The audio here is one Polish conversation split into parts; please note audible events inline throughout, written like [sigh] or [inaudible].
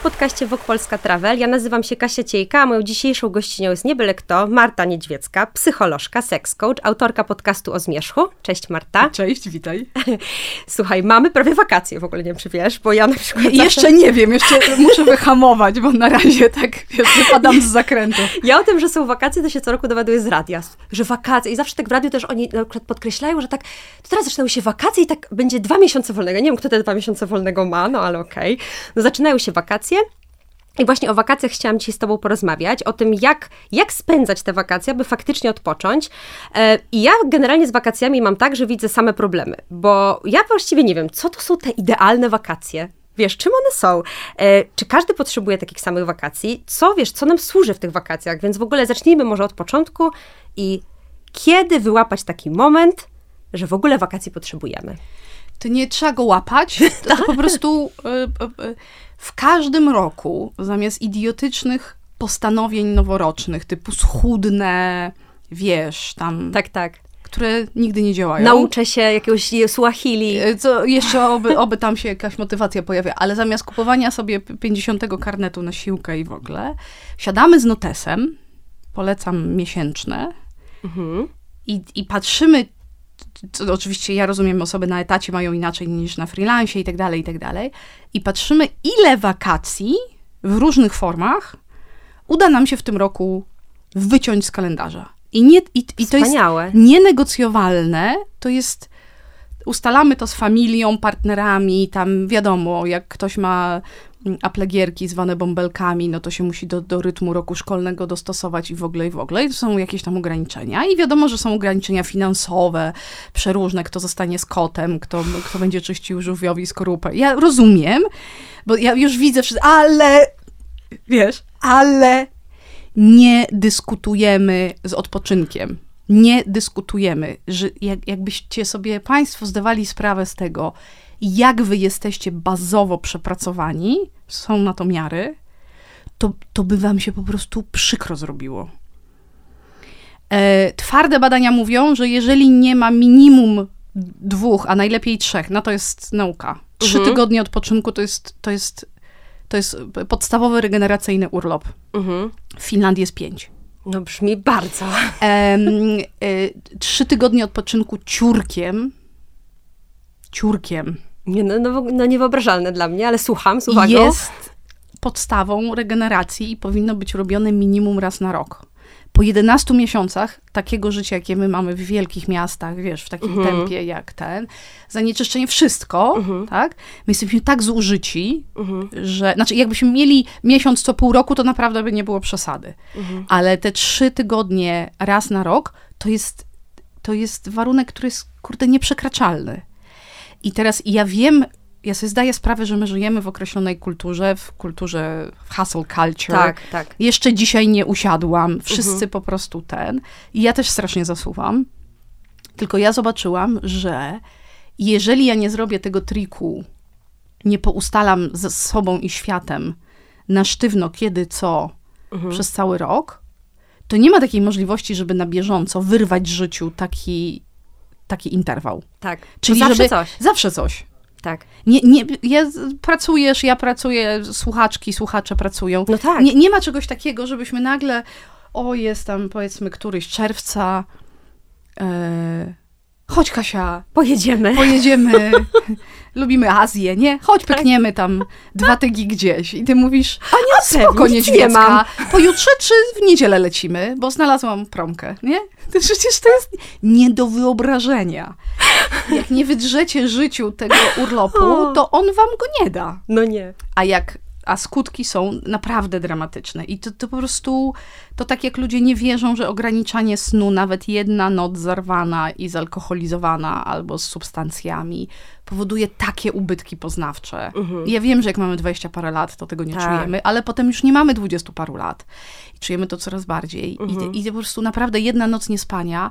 w podcaście Wok Polska Travel. Ja nazywam się Kasia Ciejka, a moją dzisiejszą gościnią jest nie byle kto, Marta Niedźwiecka, psycholożka, sex coach, autorka podcastu o zmierzchu. Cześć Marta. Cześć, witaj. [laughs] Słuchaj, mamy prawie wakacje, w ogóle nie wiem, czy wiesz, bo ja na przykład... Zawsze... Jeszcze nie wiem, jeszcze muszę wyhamować, bo na razie tak, wiesz, wypadam z zakrętu. [laughs] Ja o tym, że są wakacje, to się co roku dowiaduję z radia, że wakacje i zawsze tak w radiu też oni na przykład podkreślają, że tak, to teraz zaczynają się wakacje i tak będzie dwa miesiące wolnego. Nie wiem, kto te dwa miesiące wolnego ma, no ale okej. Okay. No zaczynają się wakacje. I właśnie o wakacjach chciałam dzisiaj z Tobą porozmawiać, o tym, jak, jak spędzać te wakacje, aby faktycznie odpocząć. E, I ja generalnie z wakacjami mam tak, że widzę same problemy, bo ja właściwie nie wiem, co to są te idealne wakacje. Wiesz, czym one są? E, czy każdy potrzebuje takich samych wakacji? Co, wiesz, co nam służy w tych wakacjach? Więc w ogóle zacznijmy może od początku i kiedy wyłapać taki moment, że w ogóle wakacji potrzebujemy? To nie trzeba go łapać, to, to po prostu e, e, w każdym roku zamiast idiotycznych postanowień noworocznych, typu schudne, wiesz, tam... Tak, tak które nigdy nie działają. Nauczę się jakiegoś Swahili. Co jeszcze oby, oby tam się jakaś motywacja pojawia, ale zamiast kupowania sobie 50 karnetu na siłkę i w ogóle, siadamy z notesem, polecam miesięczne, mhm. i, i patrzymy, oczywiście ja rozumiem, osoby na etacie mają inaczej niż na freelance i tak dalej, i tak dalej. I patrzymy, ile wakacji w różnych formach uda nam się w tym roku wyciąć z kalendarza. I, nie, i, i to jest nienegocjowalne, to jest ustalamy to z familią, partnerami, tam wiadomo, jak ktoś ma aplegierki zwane bąbelkami, no to się musi do, do rytmu roku szkolnego dostosować i w ogóle, i w ogóle. I są jakieś tam ograniczenia. I wiadomo, że są ograniczenia finansowe, przeróżne, kto zostanie z kotem, kto, kto będzie czyścił żółwiowi skorupę. Ja rozumiem, bo ja już widzę wszystko, ale wiesz, ale nie dyskutujemy z odpoczynkiem. Nie dyskutujemy, że jak, jakbyście sobie Państwo zdawali sprawę z tego, jak wy jesteście bazowo przepracowani, są na to miary, to, to by wam się po prostu przykro zrobiło. E, twarde badania mówią, że jeżeli nie ma minimum dwóch, a najlepiej trzech, no to jest nauka. Trzy mhm. tygodnie odpoczynku to jest, to jest, to jest podstawowy regeneracyjny urlop. Mhm. W Finlandii jest pięć. No brzmi bardzo. E, e, trzy tygodnie odpoczynku ciurkiem. Ciurkiem nie, no, no, no niewyobrażalne dla mnie, ale słucham, słucham Jest podstawą regeneracji i powinno być robione minimum raz na rok. Po 11 miesiącach takiego życia, jakie my mamy w wielkich miastach, wiesz, w takim mhm. tempie jak ten, zanieczyszczenie wszystko, mhm. tak? My jesteśmy tak zużyci, mhm. że, znaczy jakbyśmy mieli miesiąc co pół roku, to naprawdę by nie było przesady. Mhm. Ale te trzy tygodnie raz na rok, to jest, to jest warunek, który jest, kurde, nieprzekraczalny. I teraz ja wiem, ja sobie zdaję sprawę, że my żyjemy w określonej kulturze, w kulturze hustle culture. Tak, tak. Jeszcze dzisiaj nie usiadłam, wszyscy mhm. po prostu ten. I ja też strasznie zasuwam. Tylko ja zobaczyłam, że jeżeli ja nie zrobię tego triku, nie poustalam ze sobą i światem na sztywno, kiedy, co, mhm. przez cały rok, to nie ma takiej możliwości, żeby na bieżąco wyrwać życiu taki taki interwał. Tak. Czyli zawsze żeby, coś. Zawsze coś. Tak. Nie, nie, ja, pracujesz, ja pracuję, słuchaczki, słuchacze pracują. No tak. Nie, nie ma czegoś takiego, żebyśmy nagle, o jest tam powiedzmy któryś czerwca, e, chodź Kasia. Pojedziemy. Pojedziemy. [laughs] Lubimy Azję, nie? Chodź, tak. pykniemy tam dwa tygi gdzieś. I ty mówisz, a nie, spoko, niedźwiecka. Pojutrze czy w niedzielę lecimy, bo znalazłam promkę, nie? To przecież to jest nie do wyobrażenia. Jak nie wydrzecie życiu tego urlopu, to on wam go nie da. No nie. A jak a skutki są naprawdę dramatyczne. I to, to po prostu, to tak jak ludzie nie wierzą, że ograniczanie snu, nawet jedna noc zarwana i zalkoholizowana albo z substancjami, powoduje takie ubytki poznawcze. Mhm. Ja wiem, że jak mamy 20 parę lat, to tego nie tak. czujemy, ale potem już nie mamy 20 paru lat. I czujemy to coraz bardziej. Mhm. I, I po prostu naprawdę jedna noc niespania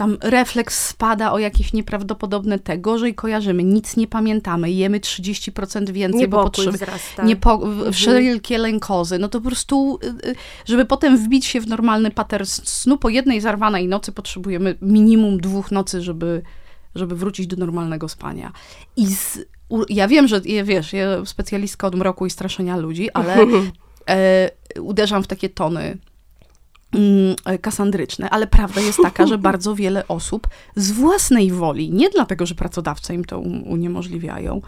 tam refleks spada o jakieś nieprawdopodobne te, gorzej kojarzymy, nic nie pamiętamy, jemy 30% więcej, bo potrzeby, nie po, mhm. wszelkie lękozy, no to po prostu, y, y, żeby potem wbić się w normalny pattern snu, po jednej zarwanej nocy potrzebujemy minimum dwóch nocy, żeby, żeby wrócić do normalnego spania. I z ja wiem, że wiesz, ja specjalistka od mroku i straszenia ludzi, ale [laughs] e, uderzam w takie tony kasandryczne, ale prawda jest taka, że [laughs] bardzo wiele osób z własnej woli, nie dlatego, że pracodawcy im to um- uniemożliwiają,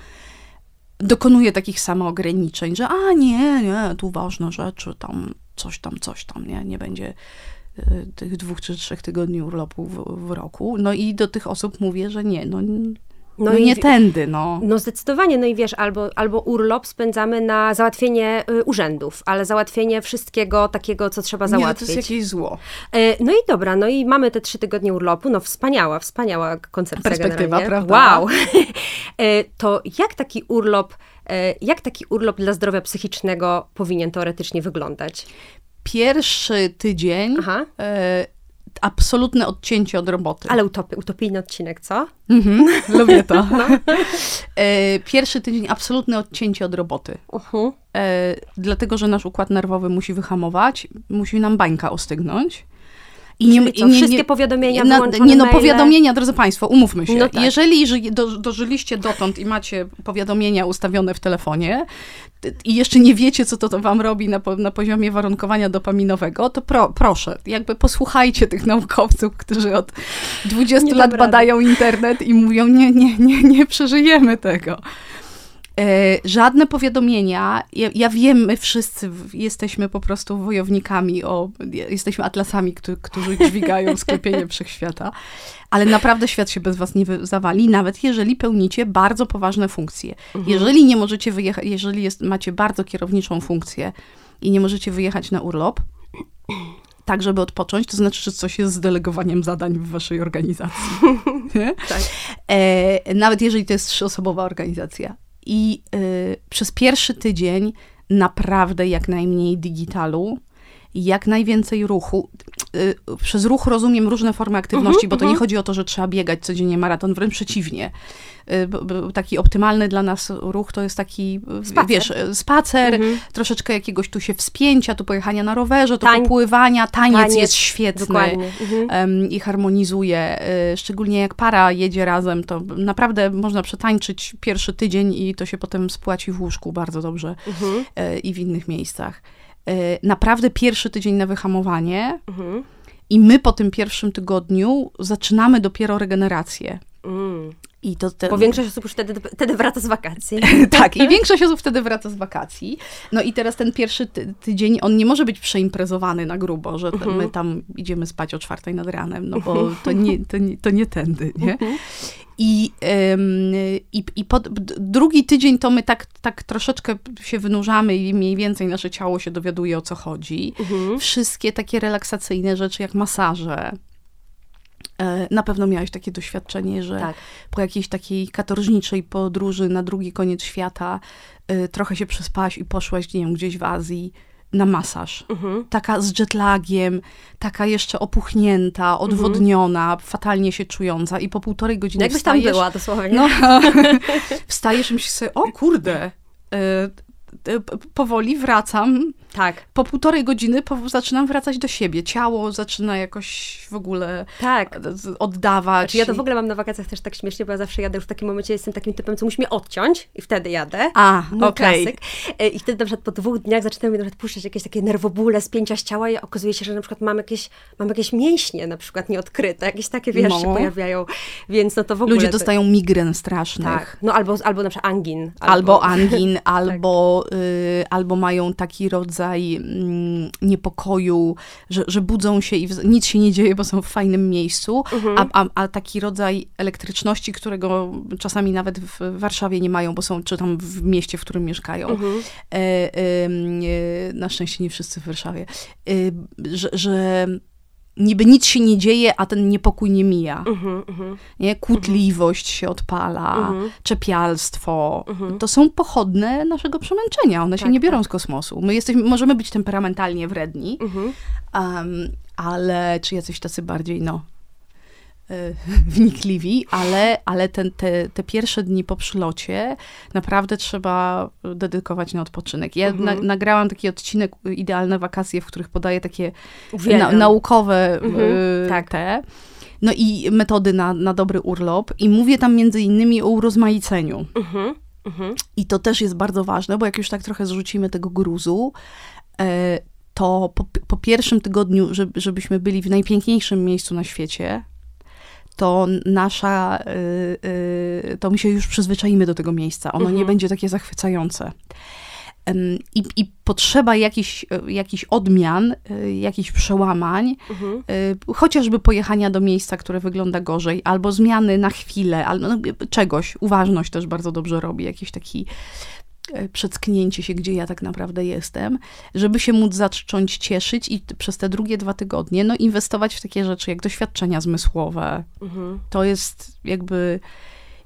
dokonuje takich samoograniczeń, że a nie, nie, tu ważne rzeczy, tam coś tam, coś tam, nie, nie będzie e, tych dwóch czy trzech tygodni urlopu w, w roku. No i do tych osób mówię, że nie, no, no, i nie tędy, no. No zdecydowanie, no i wiesz, albo, albo urlop spędzamy na załatwienie y, urzędów, ale załatwienie wszystkiego takiego, co trzeba Nie, no to załatwić. jest jakieś zło. E, No i dobra, no i mamy te trzy tygodnie urlopu, no wspaniała, wspaniała koncepcja Perspektywa, generalnie. prawda? Wow! [laughs] E, To jak taki urlop, e, jak taki urlop dla zdrowia psychicznego powinien teoretycznie wyglądać? Pierwszy tydzień Aha. e, absolutne odcięcie od roboty. Ale utopy, utopijny odcinek, co? Mhm, [laughs] lubię to. No. E, pierwszy tydzień absolutne odcięcie od roboty. Uh-huh. E, dlatego, że nasz układ nerwowy musi wyhamować, musi nam bańka ostygnąć. I Czyli co, wszystkie powiadomienia, na, Nie no, maile? powiadomienia, drodzy Państwo, umówmy się. No tak. Jeżeli ży, do, dożyliście dotąd i macie powiadomienia ustawione w telefonie i jeszcze nie wiecie, co to, to wam robi na, na poziomie warunkowania dopaminowego, to pro, proszę, jakby posłuchajcie tych naukowców, którzy od 20 Nie lat badają internet i mówią, nie, nie, nie, nie przeżyjemy tego. E, żadne powiadomienia. Ja, ja wiem, my wszyscy jesteśmy po prostu wojownikami, o, jesteśmy atlasami, którzy, którzy dźwigają [laughs] sklepienie wszechświata, ale naprawdę świat się bez was nie zawali, nawet jeżeli pełnicie bardzo poważne funkcje. Jeżeli nie możecie wyjechać, jeżeli jest, macie bardzo kierowniczą funkcję i nie możecie wyjechać na urlop, tak, żeby odpocząć, to znaczy, że coś jest z delegowaniem zadań w waszej organizacji. [laughs] Tak. E, nawet jeżeli to jest trzyosobowa organizacja. I e, przez pierwszy tydzień naprawdę jak najmniej digitalu, jak najwięcej ruchu. E, przez ruch rozumiem różne formy aktywności, bo to nie chodzi o to, że trzeba biegać codziennie maraton, wręcz przeciwnie. Bo Taki optymalny dla nas ruch to jest taki, e, Spacer. wiesz, spacer, troszeczkę jakiegoś tu się wspięcia, tu pojechania na rowerze, tu Tań- popływania. Taniec, taniec, jest świetny. Mhm. em, i harmonizuje. y, Szczególnie jak para jedzie razem, to naprawdę można przetańczyć pierwszy tydzień i to się potem spłaci w łóżku bardzo dobrze Mhm. y, i w innych miejscach. Y, Naprawdę pierwszy tydzień na wyhamowanie Mhm. i my po tym pierwszym tygodniu zaczynamy dopiero regenerację. I to te, Bo większość osób już wtedy, wtedy wraca z wakacji. [laughs] tak, i [laughs] większość osób wtedy wraca z wakacji. No i teraz ten pierwszy ty tydzień, on nie może być przeimprezowany na grubo, że t- my tam idziemy spać o czwartej nad ranem, no bo to nie, to nie, to nie tędy, nie? I, em, i, i pod, drugi tydzień to my tak, tak troszeczkę się wynurzamy i mniej więcej nasze ciało się dowiaduje o co chodzi. Wszystkie takie relaksacyjne rzeczy jak masaże. E, Na pewno miałeś takie doświadczenie, że Tak. po jakiejś takiej katorżniczej podróży na drugi koniec świata y, trochę się przespałaś i poszłaś, nie wiem, gdzieś w Azji na masaż. Mhm. Taka z jetlagiem, taka jeszcze opuchnięta, odwodniona, fatalnie się czująca i po półtorej godziny Jakbyś tam wstajesz, była dosłownie. No, [laughs] wstajesz i myślisz sobie, o kurde, p- powoli wracam. Tak, Po półtorej godziny zaczynam wracać do siebie. Ciało zaczyna jakoś w ogóle tak. z- oddawać. Znaczy ja to w ogóle mam na wakacjach też tak śmiesznie, bo ja zawsze jadę już w takim momencie, jestem takim typem, co musi mnie odciąć i wtedy jadę. A, Mój klasyk. E, I wtedy na przykład po dwóch dniach zaczynają mi na puszczać jakieś takie nerwobóle, spięcia z ciała i okazuje się, że na przykład mam jakieś, mam jakieś mięśnie na przykład nieodkryte, jakieś takie, wiesz, No. się pojawiają, więc no to w ogóle... Ludzie dostają migren strasznych. Tak, no albo, albo na przykład angin. Albo angin, [laughs] albo, y, albo mają taki rodzaj mm, niepokoju, że, że budzą się i nic się nie dzieje, bo są w fajnym miejscu, a, a, a taki rodzaj elektryczności, którego czasami nawet w Warszawie nie mają, bo są czy tam w mieście, w którym mieszkają. E, em, e, na szczęście nie wszyscy w Warszawie. E, że, że niby nic się nie dzieje, a ten niepokój nie mija. Mhm, mhm. Nie? Kłótliwość się odpala, Mhm. czepialstwo. To są pochodne naszego przemęczenia. One się Tak, nie biorą z kosmosu. My jesteśmy, możemy być temperamentalnie wredni, em, ale czy jacyś tacy bardziej, no, [laughs] wnikliwi, ale, ale ten, te, te pierwsze dni po przylocie naprawdę trzeba dedykować na odpoczynek. Ja Mhm. na, nagrałam taki odcinek y, Idealne wakacje, w których podaję takie na, naukowe Mhm, y, tak. te. No i metody na, na dobry urlop. I mówię tam między innymi o urozmaiceniu. Mhm. I to też jest bardzo ważne, bo jak już tak trochę zrzucimy tego gruzu, e, to po, po pierwszym tygodniu, żeby, żebyśmy byli w najpiękniejszym miejscu na świecie, to nasza, y, y, to my się już przyzwyczaimy do tego miejsca. Ono nie będzie takie zachwycające. I, I potrzeba jakichś, y, jakichś odmian, jakichś przełamań, y, chociażby pojechania do miejsca, które wygląda gorzej, albo zmiany na chwilę, albo no, czegoś. Uważność też bardzo dobrze robi, jakiś taki przecknięcie się, gdzie ja tak naprawdę jestem, żeby się móc zacząć cieszyć i przez te drugie dwa tygodnie no, inwestować w takie rzeczy jak doświadczenia zmysłowe. To jest jakby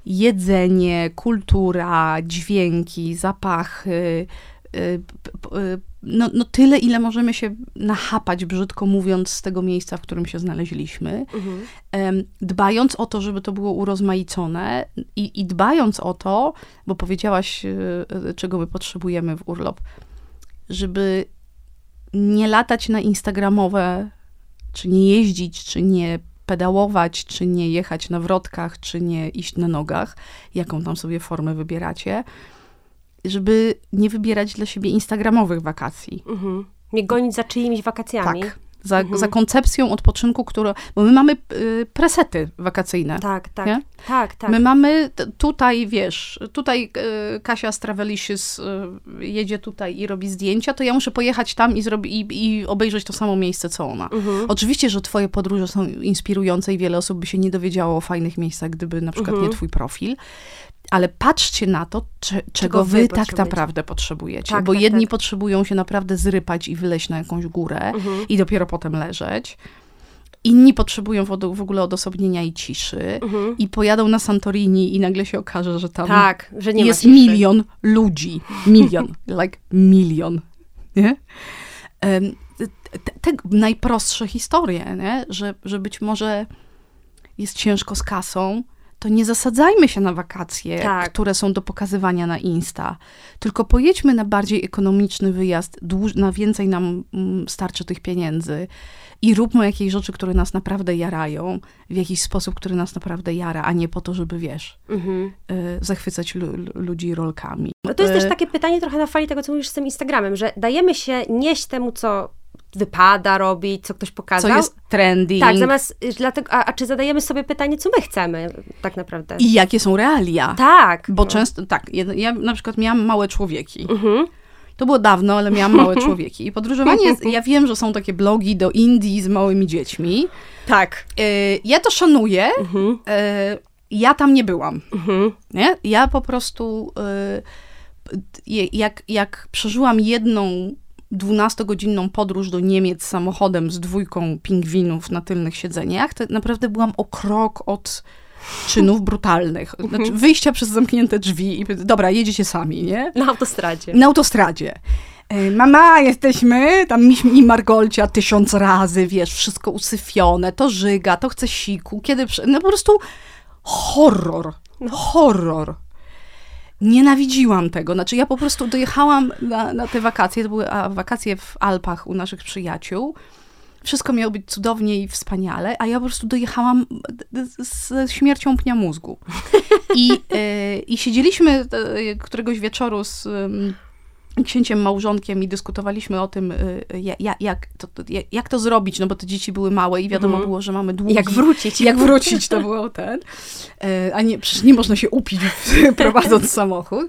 jedzenie, kultura, dźwięki, zapachy. Y, y, No, no tyle, ile możemy się nachapać, brzydko mówiąc, z tego miejsca, w którym się znaleźliśmy. Em, Dbając o to, żeby to było urozmaicone i, i dbając o to, bo powiedziałaś, y, czego my potrzebujemy w urlop, żeby nie latać na instagramowe, czy nie jeździć, czy nie pedałować, czy nie jechać na wrotkach, czy nie iść na nogach, jaką tam sobie formę wybieracie, żeby nie wybierać dla siebie instagramowych wakacji. Mhm. Nie gonić za czyimiś wakacjami. Tak. Za, za koncepcją odpoczynku, która. Bo my mamy y, presety wakacyjne. Tak, tak. Nie? Tak, tak. My mamy t- tutaj, wiesz, tutaj y, Kasia z Travelicious y, jedzie tutaj i robi zdjęcia, to ja muszę pojechać tam i, zrobi, i, i obejrzeć to samo miejsce, co ona. Mhm. Oczywiście, że twoje podróże są inspirujące i wiele osób by się nie dowiedziało o fajnych miejscach, gdyby na przykład Mhm. nie twój profil. Ale patrzcie na to, cze, czego wy tak naprawdę potrzebujecie. Tak, bo tak, jedni tak. potrzebują się naprawdę zrypać i wyleźć na jakąś górę Mhm. i dopiero potem leżeć. Inni potrzebują w, w ogóle odosobnienia i ciszy Mhm. i pojadą na Santorini i nagle się okaże, że tam Tak, że jest milion ludzi. Milion. [laughs] like milion. Nie? Te, te najprostsze historie, nie? Że, że być może jest ciężko z kasą, to nie zasadzajmy się na wakacje, Tak. które są do pokazywania na Insta. Tylko pojedźmy na bardziej ekonomiczny wyjazd, na więcej nam mm, starczy tych pieniędzy i róbmy jakieś rzeczy, które nas naprawdę jarają, w jakiś sposób, który nas naprawdę jara, a nie po to, żeby, wiesz, Mhm. y, zachwycać lu, lu, ludzi rolkami. No to jest Y, też takie pytanie trochę na fali tego, co mówisz z tym Instagramem, że dajemy się nieść temu, co wypada robić, co ktoś co pokazał. jest trending Tak, zamiast, dlatego, a, a czy zadajemy sobie pytanie, co my chcemy tak naprawdę? i jakie są realia. Tak. Bo no. często, tak, ja, ja na przykład miałam małe człowieki. Mhm. To było dawno, ale miałam małe [laughs] człowieki. I podróżowanie, jest, ja wiem, że są takie blogi do Indii z małymi dziećmi. Tak. Y, ja to szanuję. Mhm. Y, ja tam nie byłam. Mhm. Nie? Ja po prostu, y, jak, jak przeżyłam jedną 12-godzinną podróż do Niemiec samochodem z dwójką pingwinów na tylnych siedzeniach, to naprawdę byłam o krok od czynów brutalnych. Znaczy wyjścia przez zamknięte drzwi i dobra, jedziecie sami, nie? Na autostradzie. Na autostradzie. E, Mama, jesteśmy, tam mieliśmy i Margolcia tysiąc razy, wiesz, wszystko usyfione, to żyga, to chce siku, kiedy, no po prostu horror, horror. Nienawidziłam tego, znaczy ja po prostu dojechałam na, na te wakacje, to były a, wakacje w Alpach u naszych przyjaciół, wszystko miało być cudownie i wspaniale, a ja po prostu dojechałam z, z śmiercią pnia mózgu. I, e, i siedzieliśmy e, któregoś wieczoru z em, księciem małżonkiem i dyskutowaliśmy o tym, y, ja- ja- jak, to, jak, jak to zrobić, no bo te dzieci były małe i wiadomo Mhm. było, że mamy długi. Jak wrócić? [laughs] Jak wrócić, to było ten. E, A nie, przecież nie można się upić [laughs] prowadząc samochód.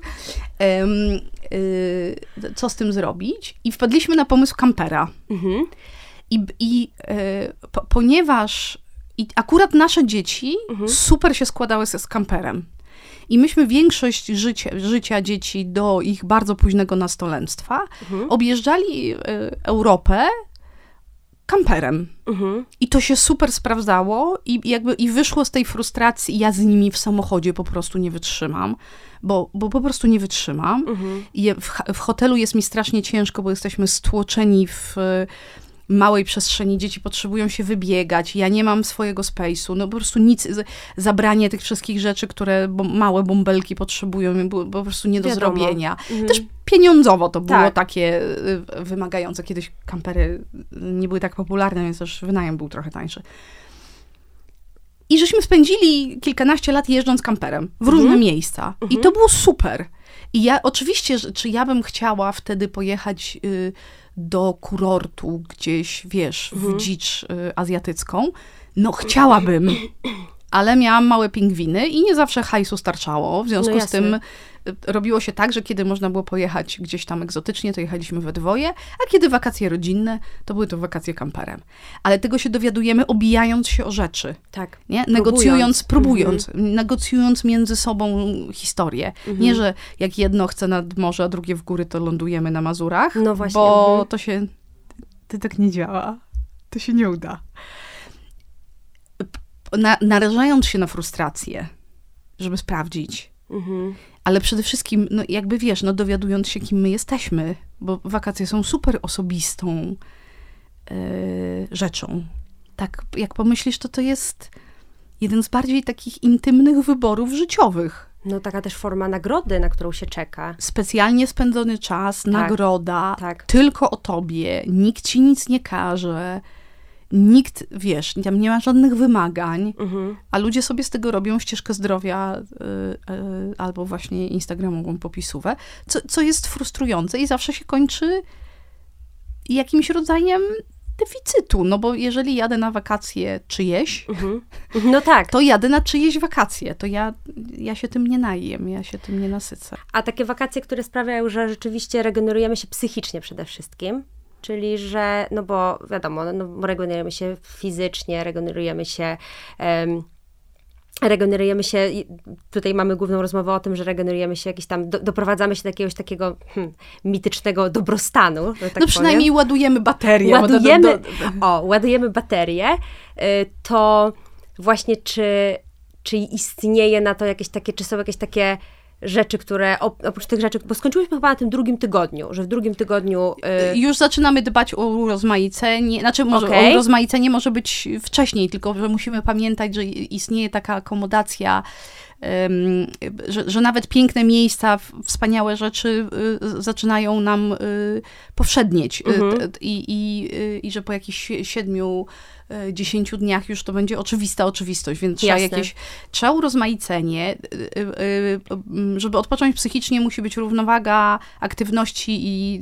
Y, Co z tym zrobić? I wpadliśmy na pomysł kampera. Mhm. I, i e, po, ponieważ i akurat nasze dzieci Mhm. super się składały z kamperem. I myśmy większość życia, życia dzieci do ich bardzo późnego nastolenstwa Mhm. objeżdżali e, Europę kamperem. Mhm. I to się super sprawdzało i jakby i wyszło z tej frustracji ja z nimi w samochodzie po prostu nie wytrzymam, bo, bo po prostu nie wytrzymam. Mhm. I w, w hotelu jest mi strasznie ciężko, bo jesteśmy stłoczeni w małej przestrzeni. Dzieci potrzebują się wybiegać. Ja nie mam swojego space'u. No po prostu nic, zabranie tych wszystkich rzeczy, które bo, małe bąbelki potrzebują, było po prostu nie do Wiadomo. zrobienia. Mhm. Też pieniądzowo to było Tak. takie y, wymagające. Kiedyś kampery nie były tak popularne, więc też wynajem był trochę tańszy. I żeśmy spędzili kilkanaście lat jeżdżąc kamperem w różne miejsca. I to było super. I ja oczywiście, czy ja bym chciała wtedy pojechać y, do kurortu gdzieś, wiesz, w dzicz y, azjatycką? No chciałabym, [clears throat] ale miałam małe pingwiny i nie zawsze hajsu starczało. W związku No z tym y, robiło się tak, że kiedy można było pojechać gdzieś tam egzotycznie, to jechaliśmy we dwoje, a kiedy wakacje rodzinne, to były to wakacje kamperem. Ale tego się dowiadujemy obijając się o rzeczy. Tak. Nie? Próbując. Negocjując, próbując, negocjując między sobą historię. Nie, że jak jedno chce nad morze, a drugie w góry, to lądujemy na Mazurach. No właśnie, Bo mhm. to się. To tak nie działa. To się nie uda. Na, narażając się na frustrację, żeby sprawdzić. Mhm. Ale przede wszystkim, no jakby wiesz, no dowiadując się, kim my jesteśmy, bo wakacje są super osobistą e, rzeczą. Tak, jak pomyślisz, to to jest jeden z bardziej takich intymnych wyborów życiowych. No taka też forma nagrody, na którą się czeka. Specjalnie spędzony czas, nagroda, tak. tylko o tobie, nikt ci nic nie każe, nikt, wiesz, tam nie ma żadnych wymagań, Mhm. a ludzie sobie z tego robią ścieżkę zdrowia y, y, albo właśnie instagramową popisówę, co, co jest frustrujące i zawsze się kończy jakimś rodzajem deficytu, no bo jeżeli jadę na wakacje czyjeś, Mhm. No tak. to jadę na czyjeś wakacje, to ja, ja się tym nie najem, ja się tym nie nasycę. A takie wakacje, które sprawiają, że rzeczywiście regenerujemy się psychicznie przede wszystkim. Czyli, że, no bo wiadomo, no, regenerujemy się fizycznie, regenerujemy się. em, Regenerujemy się, tutaj mamy główną rozmowę o tym, że regenerujemy się jakieś tam, do, doprowadzamy się do jakiegoś takiego hmm, mitycznego dobrostanu. Tak no przynajmniej ładujemy baterię. ładujemy, do- do- o, ładujemy baterię, y, to właśnie czy, czy istnieje na to jakieś takie, czy są jakieś takie rzeczy, które op- oprócz tych rzeczy, bo skończyłyśmy chyba na tym drugim tygodniu, że w drugim tygodniu y, Już zaczynamy dbać o urozmaicenie, znaczy może Okej. o urozmaicenie może być wcześniej, tylko że musimy pamiętać, że istnieje taka akomodacja, że, że nawet piękne miejsca, wspaniałe rzeczy y, zaczynają nam y, powszednieć y, Mhm. i, i, i że po jakichś sie- siedmiu, dziesięciu dniach już to będzie oczywista oczywistość, więc trzeba Jasne. jakieś, trzeba urozmaicenie, żeby odpocząć psychicznie musi być równowaga aktywności i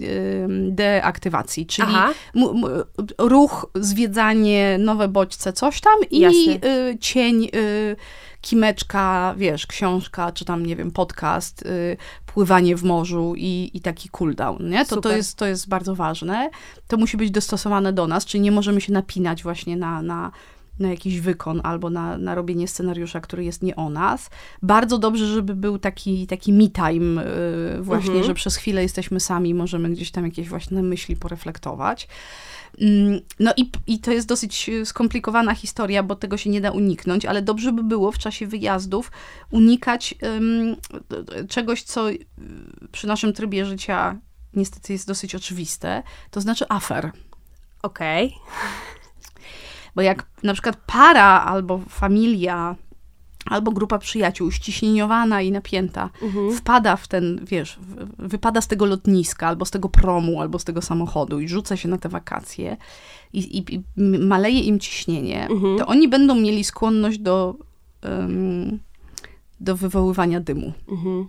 deaktywacji, czyli ruch, zwiedzanie, nowe bodźce, coś tam i Jasne. cień, kimeczka, wiesz, książka, czy tam, nie wiem, podcast, y, pływanie w morzu i, i taki cooldown, nie? To, to, jest, to jest bardzo ważne. To musi być dostosowane do nas, czyli nie możemy się napinać właśnie na, na, na jakiś wykon albo na, na robienie scenariusza, który jest nie o nas. Bardzo dobrze, żeby był taki, taki me time y, właśnie, Mhm. że przez chwilę jesteśmy sami, możemy gdzieś tam jakieś właśnie myśli poreflektować. Mm, No i, i to jest dosyć y, skomplikowana historia, bo tego się nie da uniknąć, ale dobrze by było w czasie wyjazdów unikać d- czegoś, co y, przy naszym trybie życia niestety jest dosyć oczywiste, to znaczy afer. okej, Bo jak na przykład para albo familia, albo grupa przyjaciół ściśnieniowana i napięta wpada w ten, wiesz, wypada z tego lotniska, albo z tego promu, albo z tego samochodu i rzuca się na te wakacje i, i, i maleje im ciśnienie, to oni będą mieli skłonność do, em, do wywoływania dymu. Mhm.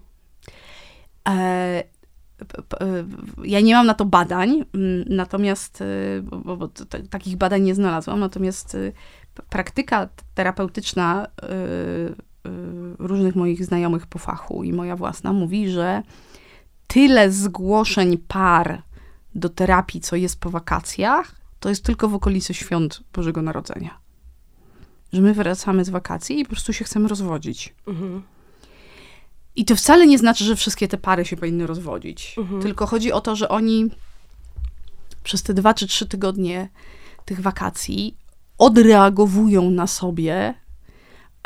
E, e, ja nie mam na to badań, natomiast, e, bo, bo, takich badań nie znalazłam, natomiast e, praktyka terapeutyczna e, e, różnych moich znajomych po fachu i moja własna mówi, że tyle zgłoszeń par do terapii, co jest po wakacjach, to jest tylko w okolicy świąt Bożego Narodzenia. Że my wracamy z wakacji i po prostu się chcemy rozwodzić. Mhm. I to wcale nie znaczy, że wszystkie te pary się powinny rozwodzić. Mhm. Tylko chodzi o to, że oni przez te dwa czy trzy tygodnie tych wakacji odreagowują na sobie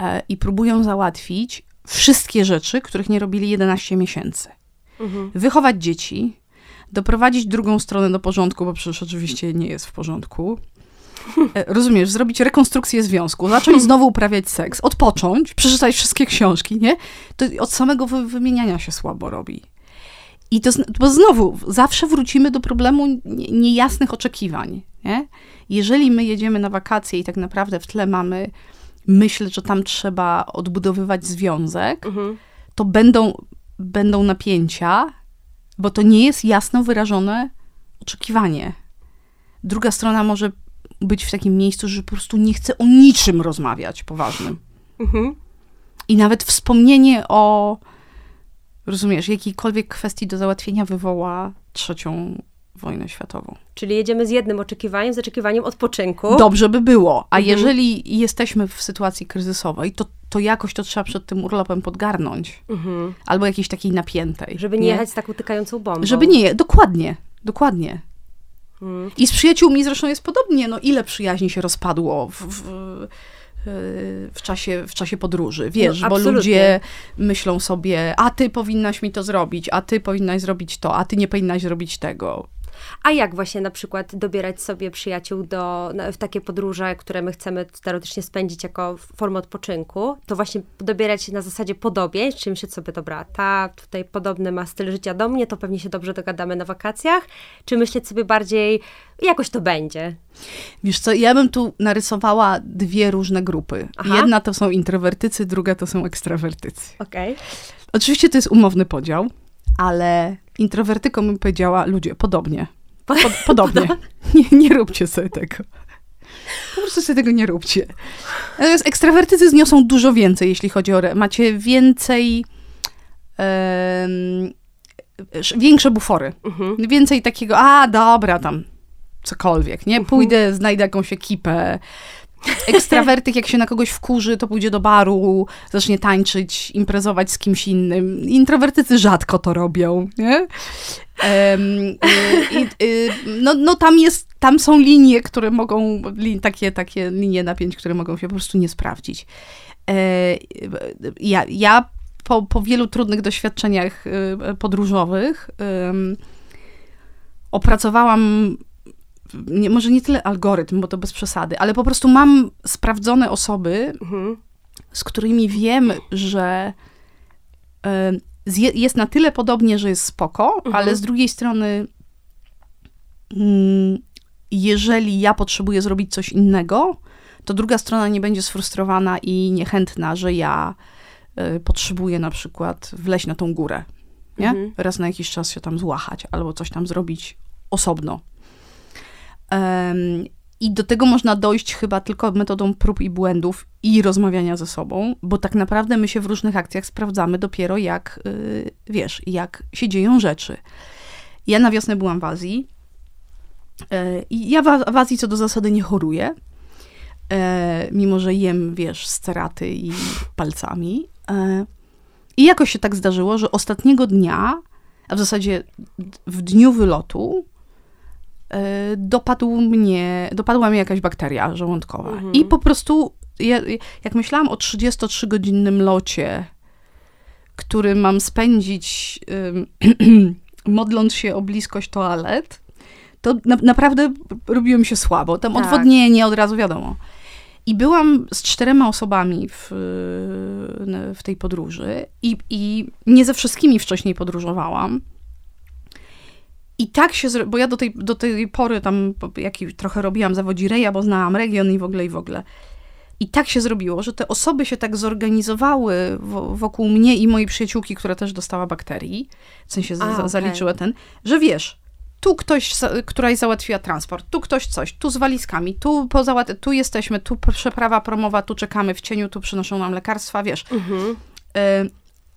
e, i próbują załatwić wszystkie rzeczy, których nie robili 11 miesięcy. Mhm. Wychować dzieci, doprowadzić drugą stronę do porządku, bo przecież oczywiście nie jest w porządku. E, Rozumiesz, zrobić rekonstrukcję związku, zacząć [laughs] znowu uprawiać seks, odpocząć, przeczytać wszystkie książki, nie? To od samego wy- wymieniania się słabo robi. I to, bo znowu, zawsze wrócimy do problemu nie- niejasnych oczekiwań, nie? Jeżeli my jedziemy na wakacje i tak naprawdę w tle mamy myśl, że tam trzeba odbudowywać związek, Mhm. to będą, będą napięcia, bo to nie jest jasno wyrażone oczekiwanie. Druga strona może być w takim miejscu, że po prostu nie chce o niczym rozmawiać poważnym. Mhm. I nawet wspomnienie o, rozumiesz, jakiejkolwiek kwestii do załatwienia wywoła trzecią wojnę światową. Czyli jedziemy z jednym oczekiwaniem, z oczekiwaniem odpoczynku. Dobrze by było. A Mhm. jeżeli jesteśmy w sytuacji kryzysowej, to, to jakoś to trzeba przed tym urlopem podgarnąć. Mhm. Albo jakiejś takiej napiętej. Żeby nie, jechać z taką tykającą bombą. Żeby nie, dokładnie, dokładnie. Mhm. I z przyjaciółmi zresztą jest podobnie. No ile przyjaźni się rozpadło w, w, w, czasie, w czasie podróży, wiesz, No, bo ludzie myślą sobie, a ty powinnaś mi to zrobić, a ty powinnaś zrobić to, a ty nie powinnaś zrobić tego. A jak właśnie na przykład dobierać sobie przyjaciół do, na, w takie podróże, które my chcemy teoretycznie spędzić jako formę odpoczynku, to właśnie dobierać na zasadzie podobieństw, czy myśleć sobie, dobra, ta tutaj podobny ma styl życia do mnie, to pewnie się dobrze dogadamy na wakacjach, czy myśleć sobie bardziej, jakoś to będzie. Wiesz co, ja bym tu narysowała dwie różne grupy. Aha. Jedna to są introwertycy, druga to są ekstrawertycy. Okej. Oczywiście to jest umowny podział, ale introwertykom bym powiedziała, ludzie, podobnie. Po, [laughs] podobnie. Nie, nie róbcie sobie tego. Po prostu sobie tego nie róbcie. Natomiast ekstrawertycy zniosą dużo więcej, jeśli chodzi o... Re- macie więcej... większe bufory. Mhm. Więcej takiego, a dobra, tam cokolwiek, nie? Pójdę, znajdę jakąś ekipę. Ekstrawertyk, jak się na kogoś wkurzy, to pójdzie do baru, zacznie tańczyć, imprezować z kimś innym. Introwertycy rzadko to robią, nie? Em, y, i- y, no, no tam jest, tam są linie, które mogą, takie, takie linie napięć, które mogą się po prostu nie sprawdzić. E, ja, ja po, po wielu trudnych doświadczeniach y, podróżowych ym, opracowałam nie, może nie tyle algorytm, bo to bez przesady, ale po prostu mam sprawdzone osoby, Mhm. z którymi wiem, że zje- jest na tyle podobnie, że jest spoko, Mhm. ale z drugiej strony, mm, jeżeli ja potrzebuję zrobić coś innego, to druga strona nie będzie sfrustrowana i niechętna, że ja e, potrzebuję na przykład wleźć na tą górę, nie? Mhm. Raz na jakiś czas się tam złachać albo coś tam zrobić osobno. I do tego można dojść chyba tylko metodą prób i błędów i rozmawiania ze sobą, bo tak naprawdę my się w różnych akcjach sprawdzamy dopiero jak, y, wiesz, jak się dzieją rzeczy. Ja na wiosnę byłam w Azji e, i ja w, Azji co do zasady nie choruję, e, mimo że jem, wiesz, steraty i palcami. E, I jakoś się tak zdarzyło, że ostatniego dnia, a w zasadzie w dniu wylotu, dopadł mnie, dopadła mnie jakaś bakteria żołądkowa. Mhm. I po prostu, ja, jak myślałam o 33-godzinnym locie, który mam spędzić ym, [clears throat] modląc się o bliskość toalet, to na, naprawdę robiło mi się słabo. Tam Tak. odwodnienie od razu wiadomo. I byłam z czterema osobami w, w tej podróży i, i nie ze wszystkimi wcześniej podróżowałam. I tak się, bo ja do tej, do tej pory tam jaki trochę robiłam zawodzireja, bo znałam region i w ogóle, i w ogóle. I tak się zrobiło, że te osoby się tak zorganizowały wo- wokół mnie i mojej przyjaciółki, która też dostała bakterii, w sensie A, okej. zaliczyła ten, że wiesz, tu ktoś, któraś załatwiła transport, tu ktoś coś, tu z walizkami, tu, po załat- tu jesteśmy, tu przeprawa promowa, tu czekamy w cieniu, tu przynoszą nam lekarstwa, wiesz. Mhm. E,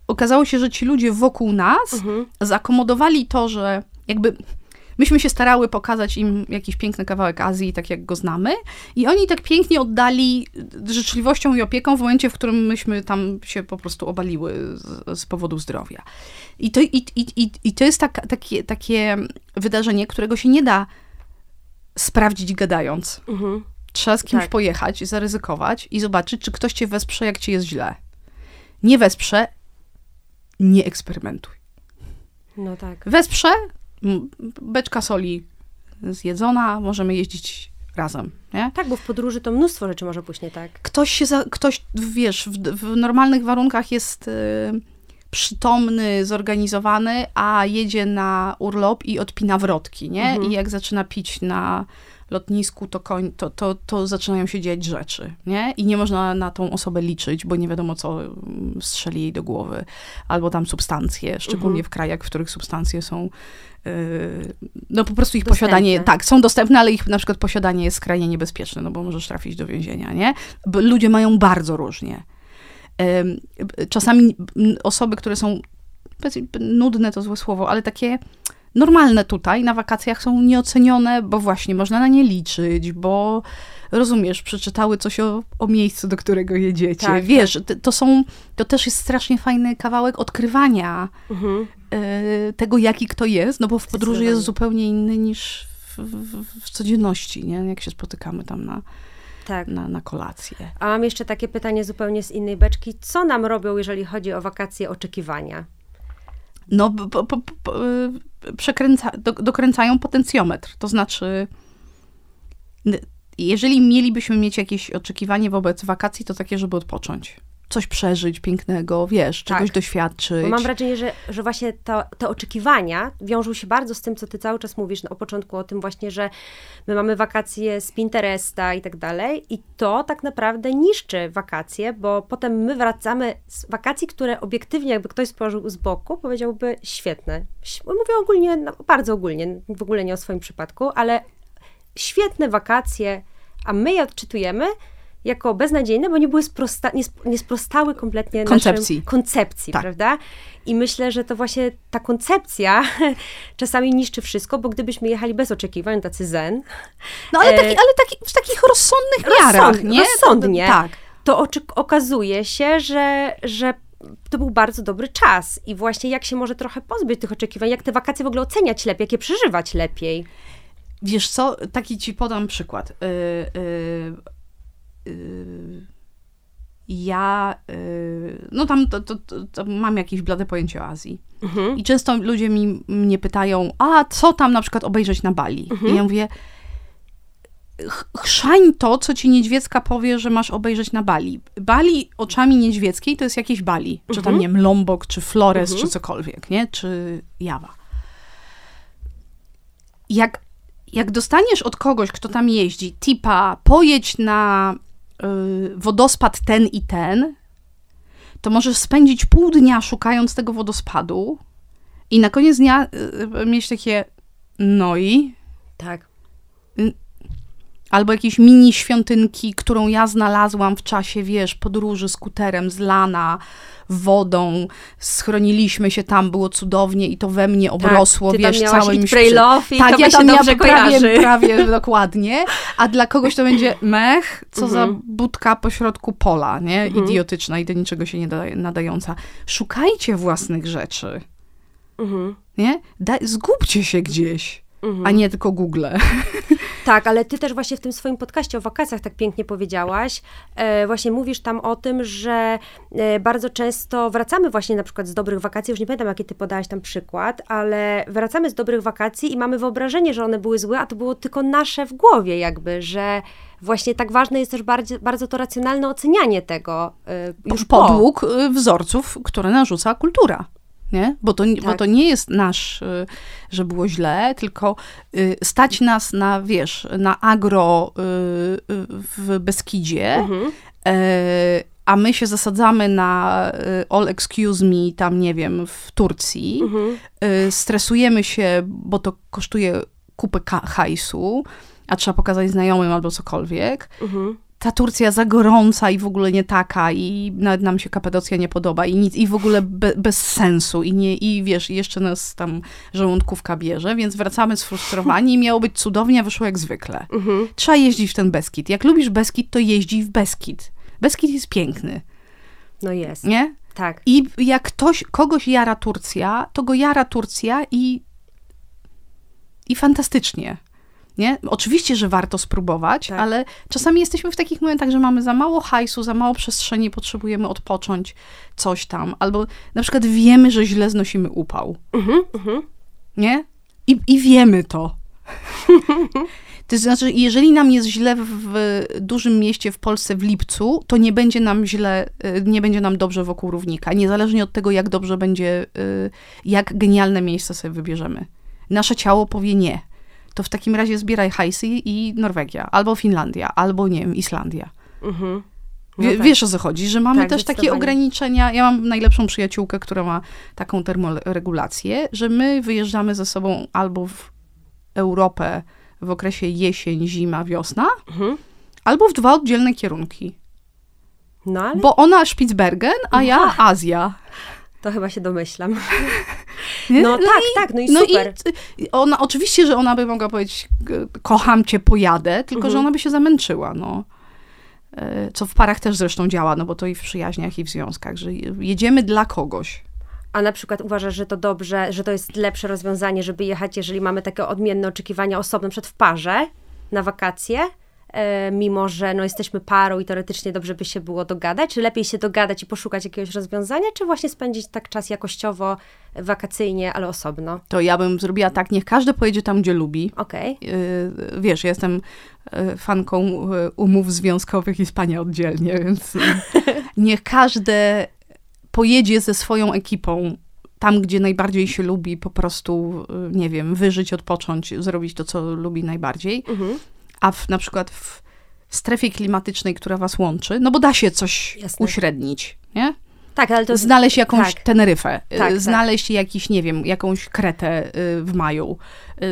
okazało się, że ci ludzie wokół nas Mhm. zakomodowali to, że jakby myśmy się starały pokazać im jakiś piękny kawałek Azji, tak jak go znamy, i oni tak pięknie oddali życzliwością i opieką w momencie, w którym myśmy tam się po prostu obaliły z, z powodu zdrowia. I to, i, i, i, i to jest tak, takie, takie wydarzenie, którego się nie da sprawdzić gadając. Mhm. Trzeba z kimś Tak. pojechać, zaryzykować i zobaczyć, czy ktoś cię wesprze, jak ci jest źle. Nie wesprze, nie eksperymentuj. No tak. Wesprze, beczka soli zjedzona, możemy jeździć razem, nie? Tak, bo w podróży to mnóstwo rzeczy może pójść nie tak. Ktoś się, za, ktoś, wiesz, w, w normalnych warunkach jest y, przytomny, zorganizowany, a jedzie na urlop i odpina wrotki, nie? Mhm. I jak zaczyna pić na lotnisku, to, koń, to, to, to zaczynają się dziać rzeczy, nie? I nie można na tą osobę liczyć, bo nie wiadomo, co mm, strzeli jej do głowy. Albo tam substancje, szczególnie w krajach, w których substancje są no po prostu ich Dostępne. posiadanie, tak, są dostępne, ale ich na przykład posiadanie jest skrajnie niebezpieczne, no bo możesz trafić do więzienia, nie? Bo ludzie mają bardzo różnie. Czasami osoby, które są, nudne to złe słowo, ale takie normalne tutaj na wakacjach są nieocenione, bo właśnie można na nie liczyć, bo rozumiesz, przeczytały coś o, o miejscu, do którego jedziecie. Tak, Wiesz, to, to są, to też jest strasznie fajny kawałek odkrywania Mhm. e, tego, jaki kto jest, no bo w podróży jest zupełnie inny niż w, w, w codzienności, nie? Jak się spotykamy tam na, Tak. na, na kolację. A mam jeszcze takie pytanie zupełnie z innej beczki. Co nam robią, jeżeli chodzi o wakacje oczekiwania? No, po, po, po, y, przekręca, do, dokręcają potencjometr. To znaczy, jeżeli mielibyśmy mieć jakieś oczekiwanie wobec wakacji, to takie, żeby odpocząć. Coś przeżyć pięknego, wiesz, czegoś Tak. doświadczyć. Bo mam wrażenie, że, że właśnie to, te oczekiwania wiążą się bardzo z tym, co ty cały czas mówisz no, o początku, o tym właśnie, że my mamy wakacje z Pinteresta i tak dalej i to tak naprawdę niszczy wakacje, bo potem my wracamy z wakacji, które obiektywnie jakby ktoś spojrzał z boku, powiedziałby świetne. Mówię ogólnie, no, bardzo ogólnie, w ogóle nie o swoim przypadku, ale świetne wakacje, a my je odczytujemy jako beznadziejne, bo nie były sprosta, nie, nie sprostały kompletnie Koncepcji. Koncepcji, Tak. prawda? I myślę, że to właśnie ta koncepcja [laughs] czasami niszczy wszystko, bo gdybyśmy jechali bez oczekiwań, tacy zen, No ale, e, taki, ale taki, w takich rozsądnych miarach, rozsąd- nie? rozsądnie. To, tak. to oczy- okazuje się, że, że to był bardzo dobry czas i właśnie jak się może trochę pozbyć tych oczekiwań, jak te wakacje w ogóle oceniać lepiej, jak je przeżywać lepiej. Wiesz co, taki ci podam przykład. Y, y, y, ja, no tam to, to, to, mam jakieś blade pojęcie o Azji. I często ludzie mi, mnie pytają, a co tam na przykład obejrzeć na Bali? I ja mówię, ch- chrzań to, co ci niedźwiecka powie, że masz obejrzeć na Bali. Bali oczami niedźwieckiej to jest jakieś Bali. Czy tam, nie wiem, Lombok, czy Flores, czy cokolwiek, nie? Czy Jawa. Jak, jak dostaniesz od kogoś, kto tam jeździ, tipa, pojedź na y, wodospad ten i ten, to możesz spędzić pół dnia szukając tego wodospadu i na koniec dnia y, y, mieć takie no i Tak. albo jakieś mini świątynki, którą ja znalazłam w czasie, wiesz, podróży skuterem z lana, wodą, schroniliśmy się tam, było cudownie i to we mnie obrosło, Tak, ty tam wiesz, całym Eat, Pray, Love i tak, to ja tam dobrze prawie, kojarzy. [laughs] prawie dokładnie, a dla kogoś to będzie mech, co za Mhm. budka pośrodku pola, nie? Idiotyczna i do niczego się nie da, nadająca. Szukajcie własnych rzeczy, Mhm. nie? Da, zgubcie się gdzieś, a nie tylko Google. [laughs] Tak, ale ty też właśnie w tym swoim podcaście o wakacjach tak pięknie powiedziałaś. E, właśnie mówisz tam o tym, że e, bardzo często wracamy właśnie na przykład z dobrych wakacji, już nie pamiętam jaki ty podałaś tam przykład, ale wracamy z dobrych wakacji i mamy wyobrażenie, że one były złe, a to było tylko nasze w głowie jakby, że właśnie tak ważne jest też bardzo, bardzo to racjonalne ocenianie tego e, już po. podług y, wzorców, które narzuca kultura. Nie? Bo, to, bo Tak. to nie jest nasz, y, że było źle, tylko y, stać nas na, wiesz, na agro y, w Beskidzie, Mhm. e, a my się zasadzamy na all excuse me, tam nie wiem, w Turcji. Mhm. Stresujemy się, bo to kosztuje kupę hajsu, a trzeba pokazać znajomym albo cokolwiek Mhm. Ta Turcja za gorąca i w ogóle nie taka i nawet nam się Kapadocja nie podoba i nic, i w ogóle be, bez sensu i nie, i wiesz, jeszcze nas tam żołądkówka bierze, więc wracamy sfrustrowani i miało być cudownie, a wyszło jak zwykle. Mhm. Trzeba jeździć w ten Beskid. Jak lubisz Beskid, to jeździ w Beskid. Beskid jest piękny, No jest, nie? tak. I jak ktoś, kogoś jara Turcja, to go jara Turcja i, i fantastycznie. Nie? Oczywiście, że warto spróbować, Tak. ale czasami jesteśmy w takich momentach, że mamy za mało hajsu, za mało przestrzeni, potrzebujemy odpocząć, coś tam. Albo na przykład wiemy, że źle znosimy upał. Mhm. Mhm. Nie? I, i wiemy to. To znaczy, jeżeli nam jest źle w, dużym mieście w Polsce w lipcu, to nie będzie nam źle, y, nie będzie nam dobrze wokół równika. Niezależnie od tego, jak dobrze będzie, y, jak genialne miejsce sobie wybierzemy. Nasze ciało powie nie. To w takim razie zbieraj hajsy i Norwegia, albo Finlandia, albo nie wiem, Islandia. Mhm. No tak. Wiesz o co chodzi, że mamy Tak, też takie ograniczenia. Ja mam najlepszą przyjaciółkę, która ma taką termoregulację, że my wyjeżdżamy ze sobą albo w Europę w okresie jesień, zima, wiosna, Mhm. albo w dwa oddzielne kierunki. No ale Bo ona Spitsbergen, a ja Azja. to chyba się domyślam. [laughs] Nie? No tak, tak, no i no super. i ona, oczywiście, że ona by mogła powiedzieć, kocham cię, pojadę, tylko Mhm. że ona by się zamęczyła, no. E, Co w parach też zresztą działa, no bo to i w przyjaźniach, i w związkach, że je- jedziemy dla kogoś. A na przykład uważasz, że to dobrze, że to jest lepsze rozwiązanie, żeby jechać, jeżeli mamy takie odmienne oczekiwania osobne, przed w parze na wakacje, mimo że no, jesteśmy parą i teoretycznie dobrze by się było dogadać? Czy lepiej się dogadać i poszukać jakiegoś rozwiązania, czy właśnie spędzić tak czas jakościowo, e, wakacyjnie, ale osobno? To ja bym zrobiła tak, niech każdy pojedzie tam, gdzie lubi. Okej. Yy, Wiesz, ja jestem fanką umów związkowych i spania oddzielnie, [laughs] więc niech każdy pojedzie ze swoją ekipą tam, gdzie najbardziej się lubi, po prostu, nie wiem, wyżyć, odpocząć, zrobić to, co lubi najbardziej. Mhm. A w, na przykład w, strefie klimatycznej, która was łączy, no bo da się coś Jasne. uśrednić, nie? Tak, ale to... Znaleźć jakąś tak. Teneryfę, y, tak. znaleźć jakiś, nie wiem, jakąś Kretę y, w maju,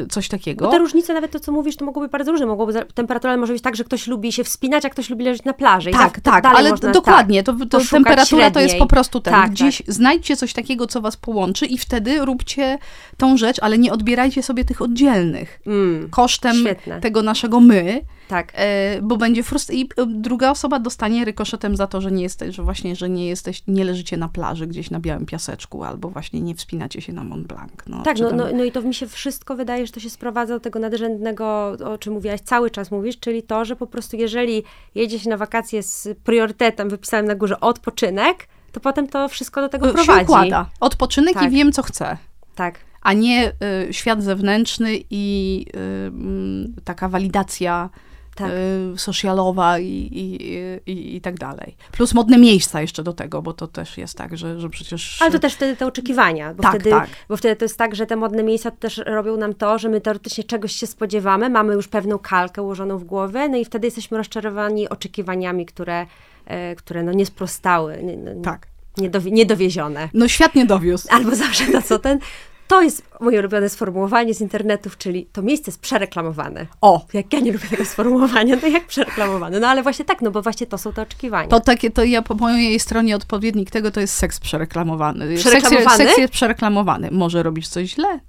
coś takiego. Bo te różnice, nawet to, co mówisz, to mogą być bardzo różne. Mogłoby, temperatura może być tak, że ktoś lubi się wspinać, a ktoś lubi leżeć na plaży. Tak, tak, dalej ale można, dokładnie, to, to poszukać temperatura to jest średniej. po prostu ten, Tak, gdzieś znajdźcie coś takiego, co was połączy i wtedy róbcie tą rzecz, ale nie odbierajcie sobie tych oddzielnych. Mm, Kosztem Świetne. tego naszego my, tak. e, bo będzie frust i e, druga osoba dostanie rykoszetem za to, że nie jesteś, że właśnie, że nie jesteś, nie leżycie na plaży gdzieś na białym piaseczku, albo właśnie nie wspinacie się na Mont Blanc. No, Tak, no, tam- no, no i to mi się wszystko wydaje, że to się sprowadza do tego nadrzędnego, o czym mówiłaś, cały czas mówisz, czyli to, że po prostu jeżeli jedzie się na wakacje z priorytetem wypisanym na górze odpoczynek, to potem to wszystko do tego się prowadzi. układa. Odpoczynek Tak. i wiem, co chcę. Tak. a nie y, świat zewnętrzny i y, mm, taka walidacja Tak. y, socialowa i, i, i, i tak dalej. Plus modne miejsca jeszcze do tego, bo to też jest tak, że, że przecież... Ale to też wtedy te oczekiwania, bo, Tak, wtedy, tak. bo wtedy to jest tak, że te modne miejsca też robią nam to, że my teoretycznie czegoś się spodziewamy, mamy już pewną kalkę ułożoną w głowie, no i wtedy jesteśmy rozczarowani oczekiwaniami, które, e, które no nie sprostały, nie, no, Tak. niedowi- niedowiezione. No świat nie dowiózł. Albo zawsze na co ten. To jest moje ulubione sformułowanie z internetów, czyli to miejsce jest przereklamowane. O, Jak ja nie lubię tego sformułowania, to jak przereklamowane. No ale właśnie tak, no bo właśnie to są te oczekiwania. to takie, to ja po mojej stronie odpowiednik tego to jest seks przereklamowany. Seks, Przereklamowany? seks jest przereklamowany. Może robisz coś źle?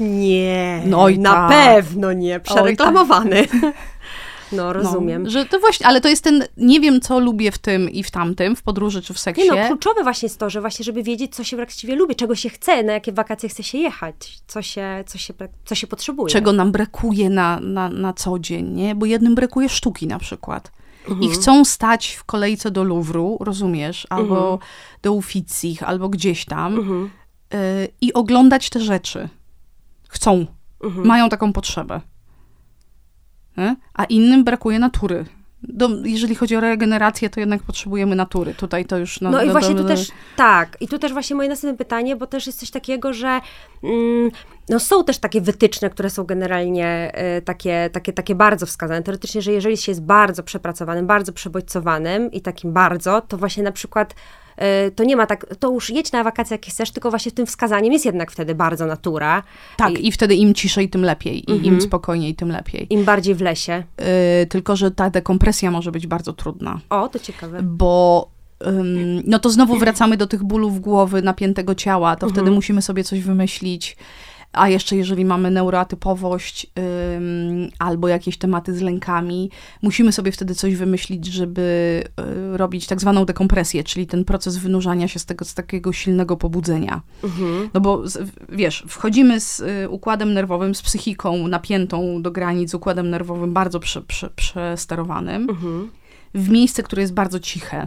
Nie, No i na tak. pewno nie, przereklamowany. [laughs] No, No, rozumiem. że to właśnie, ale to jest ten, nie wiem co lubię w tym i w tamtym, w podróży czy w seksie. Nie no, kluczowe właśnie jest to, że właśnie, żeby wiedzieć, co się właściwie lubi, czego się chce, na jakie wakacje chce się jechać, co się, co się, co się potrzebuje. czego nam brakuje na, na, na co dzień, nie? Bo jednym brakuje sztuki na przykład. I Mhm. chcą stać w kolejce do Louvru, rozumiesz, albo Mhm. do Uffizich, albo gdzieś tam y, i oglądać te rzeczy. Chcą. Mhm. Mają taką potrzebę. Nie? A innym brakuje natury. Do, jeżeli chodzi o regenerację, to jednak potrzebujemy natury. Tutaj to już... No, i właśnie tu też, tak, i tu też właśnie moje następne pytanie, bo też jest coś takiego, że mm, no są też takie wytyczne, które są generalnie y, takie, takie, takie bardzo wskazane. Teoretycznie, że jeżeli się jest bardzo przepracowanym, bardzo przebodźcowanym i takim bardzo, to właśnie na przykład to nie ma tak, to już jedź na wakacje jakie chcesz, tylko właśnie tym wskazaniem jest jednak wtedy bardzo natura. Tak, I, i wtedy im ciszej, tym lepiej. I Mhm. im spokojniej, tym lepiej. Im bardziej w lesie. Yy, tylko, że ta dekompresja może być bardzo trudna. O, to ciekawe. bo no to znowu [clears throat] wracamy do tych bólów głowy, napiętego ciała, to wtedy musimy sobie coś wymyślić. A jeszcze jeżeli mamy neuroatypowość ym, albo jakieś tematy z lękami, musimy sobie wtedy coś wymyślić, żeby y, robić tak zwaną dekompresję, czyli ten proces wynurzania się z tego z takiego silnego pobudzenia. Mhm. No bo z, wiesz, wchodzimy z y, układem nerwowym, z psychiką napiętą do granic, z układem nerwowym bardzo prze, prze, przesterowanym, Mhm. w miejsce, które jest bardzo ciche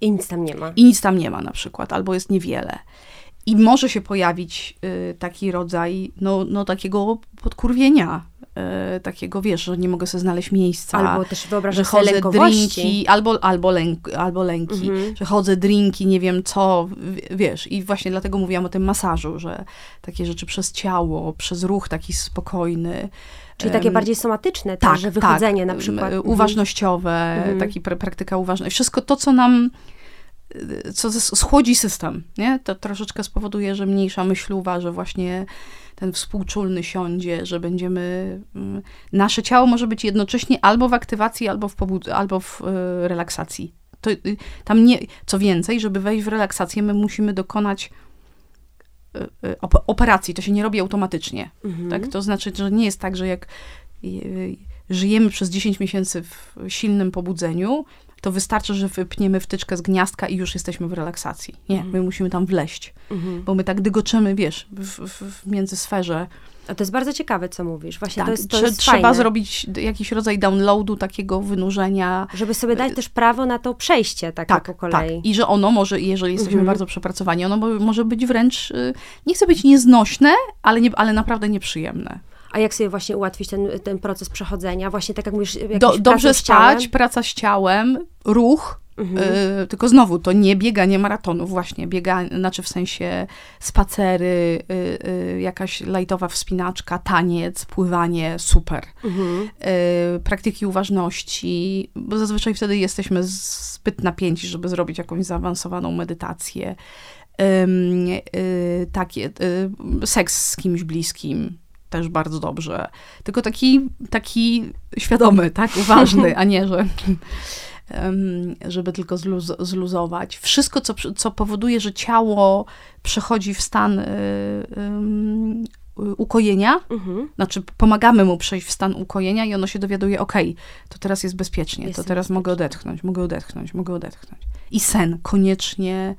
I nic tam nie ma. i nic tam nie ma na przykład, albo jest niewiele. I może się pojawić y, taki rodzaj, no, no takiego podkurwienia, e, takiego, wiesz, że nie mogę sobie znaleźć miejsca. Albo też że wyobrażam sobie chodzę drinki, albo, albo, lęk, albo lęki, Mhm. że chodzę drinki, nie wiem co, wiesz. I właśnie dlatego mówiłam o tym masażu, że takie rzeczy przez ciało, przez ruch taki spokojny. Czyli takie bardziej somatyczne też, że wychodzenie na em, przykład. Mhm. Uważnościowe, Mhm. taki pra- praktyka uważności. Wszystko to, co nam co schłodzi system, nie? To troszeczkę spowoduje, że mniejsza myśluwa, że właśnie ten współczulny siądzie, że będziemy... mm, Nasze ciało może być jednocześnie albo w aktywacji, albo w, pobud- albo w e, relaksacji. To, y, tam nie, co więcej, żeby wejść w relaksację, my musimy dokonać y, y, op- operacji. To się nie robi automatycznie. Mhm. Tak? To znaczy, że nie jest tak, że jak y, żyjemy przez 10 miesięcy w silnym pobudzeniu, to wystarczy, że wypniemy wtyczkę z gniazdka i już jesteśmy w relaksacji. Nie, my musimy tam wleść, Mhm. bo my tak dygoczymy, wiesz, w, w, w międzysferze. A to jest bardzo ciekawe, co mówisz. Właśnie Tak, to jest, to trze- jest trzeba fajne. zrobić jakiś rodzaj downloadu, takiego wynurzenia. Żeby sobie dać też prawo na to przejście takie Tak, po tak. kolei. I że ono może, jeżeli jesteśmy Mhm. bardzo przepracowani, ono mo- może być wręcz, y, nie chcę być nieznośne, ale, nie, ale naprawdę nieprzyjemne. A jak sobie właśnie ułatwić ten, ten proces przechodzenia? Właśnie tak jak mówisz, Do, dobrze spać, praca z ciałem, ruch, Mhm. y, tylko znowu, to nie bieganie maratonów, właśnie, biega, znaczy w sensie spacery, y, y, jakaś lajtowa wspinaczka, taniec, pływanie, super. Mhm. Y, praktyki uważności, bo zazwyczaj wtedy jesteśmy zbyt napięci, żeby zrobić jakąś zaawansowaną medytację. Ym, y, takie, y, seks z kimś bliskim, też bardzo dobrze. Tylko taki, taki świadomy, tak, uważny, a nie, że żeby tylko zluz, zluzować. Wszystko, co, co powoduje, że ciało przechodzi w stan y, ym, ukojenia, Mhm. znaczy pomagamy mu przejść w stan ukojenia i ono się dowiaduje, okej, to teraz jest bezpiecznie, Jestem to teraz mogę odetchnąć, mogę odetchnąć, mogę odetchnąć. I sen, koniecznie.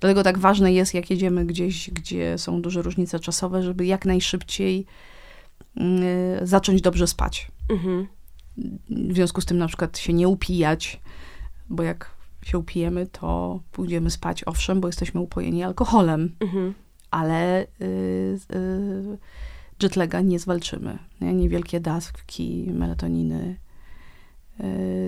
Dlatego tak ważne jest, jak jedziemy gdzieś, gdzie są duże różnice czasowe, żeby jak najszybciej y, zacząć dobrze spać. Mhm. W związku z tym na przykład się nie upijać, bo jak się upijemy, to pójdziemy spać, owszem, bo jesteśmy upojeni alkoholem, Mhm. ale y, y, jetlaga nie zwalczymy. Nie? Niewielkie dawki melatoniny, y,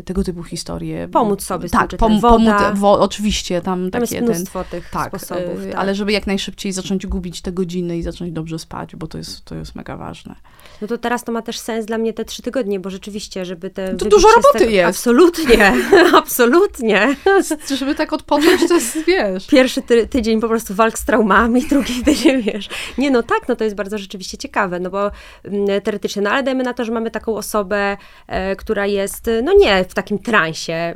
tego typu historie. Pomóc sobie tak, jetlagiem. pom, pomóc, wo, oczywiście, tam Tam jest takie ten, mnóstwo tych tak, sposobów. y, tak. ale żeby jak najszybciej zacząć gubić te godziny i zacząć dobrze spać, bo to jest, to jest mega ważne. No to teraz to ma też sens dla mnie te trzy tygodnie, bo rzeczywiście, żeby te... wybić dużo roboty tego- jest. Absolutnie, [laughs] absolutnie. [laughs] Żeby tak odpocząć, to jest, wiesz... Pierwszy ty tydzień po prostu walk z traumami, [laughs] drugi tydzień, wiesz. Nie, no tak, no to jest bardzo rzeczywiście ciekawe, no bo mm, teoretycznie, no ale dajmy na to, że mamy taką osobę, e, która jest, no nie w takim transie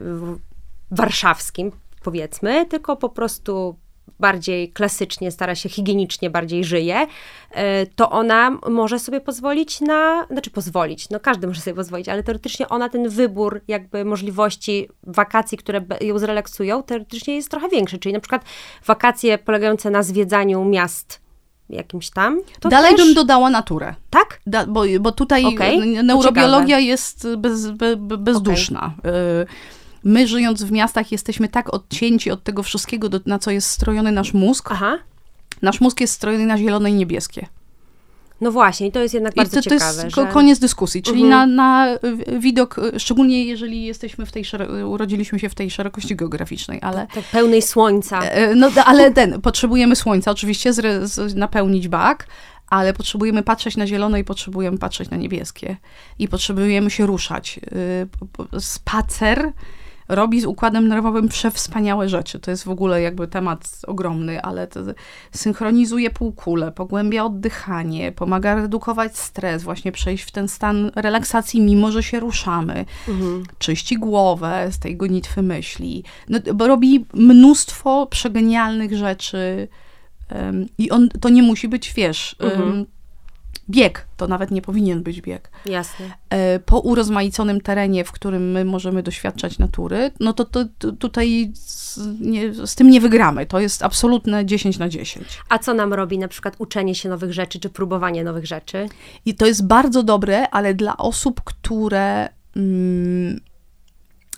warszawskim, powiedzmy, tylko po prostu bardziej klasycznie, stara się higienicznie, bardziej żyje, e, to ona może sobie pozwolić na, znaczy pozwolić, no każdy może sobie pozwolić, ale teoretycznie ona ten wybór jakby możliwości wakacji, które ją zrelaksują, teoretycznie jest trochę większy, czyli na przykład wakacje polegające na zwiedzaniu miast jakimś tam, Dalej też, bym dodała naturę. tak? Da, bo, bo tutaj to neurobiologia jest bez, be, be, bezduszna. Y, My żyjąc w miastach jesteśmy tak odcięci od tego wszystkiego, do, na co jest strojony nasz mózg. Aha, Nasz mózg jest strojony na zielone i niebieskie. No właśnie, i to jest jednak I bardzo to, to ciekawe, jest ko- że... koniec dyskusji. Czyli Mhm. na, na widok, szczególnie jeżeli jesteśmy w tej, urodziliśmy się w tej szerokości geograficznej, ale tak pełnej słońca. E, No, d- ale ten, potrzebujemy słońca, oczywiście, zre, z, napełnić bak, ale potrzebujemy patrzeć na zielone i potrzebujemy patrzeć na niebieskie. I potrzebujemy się ruszać. Y, Spacer robi z układem nerwowym przewspaniałe rzeczy. To jest w ogóle jakby temat ogromny, ale to synchronizuje półkulę, pogłębia oddychanie, pomaga redukować stres, właśnie przejść w ten stan relaksacji, mimo że się ruszamy Mhm. czyści głowę z tej gonitwy myśli, no, bo robi mnóstwo przegenialnych rzeczy em, i on, to nie musi być, wiesz, Mhm. Bieg, to nawet nie powinien być bieg. Jasne. E, po urozmaiconym terenie, w którym my możemy doświadczać natury, no to, to, to tutaj z, nie, z tym nie wygramy. To jest absolutne 10 na 10. A co nam robi na przykład uczenie się nowych rzeczy, czy próbowanie nowych rzeczy? I to jest bardzo dobre, ale dla osób, które mm,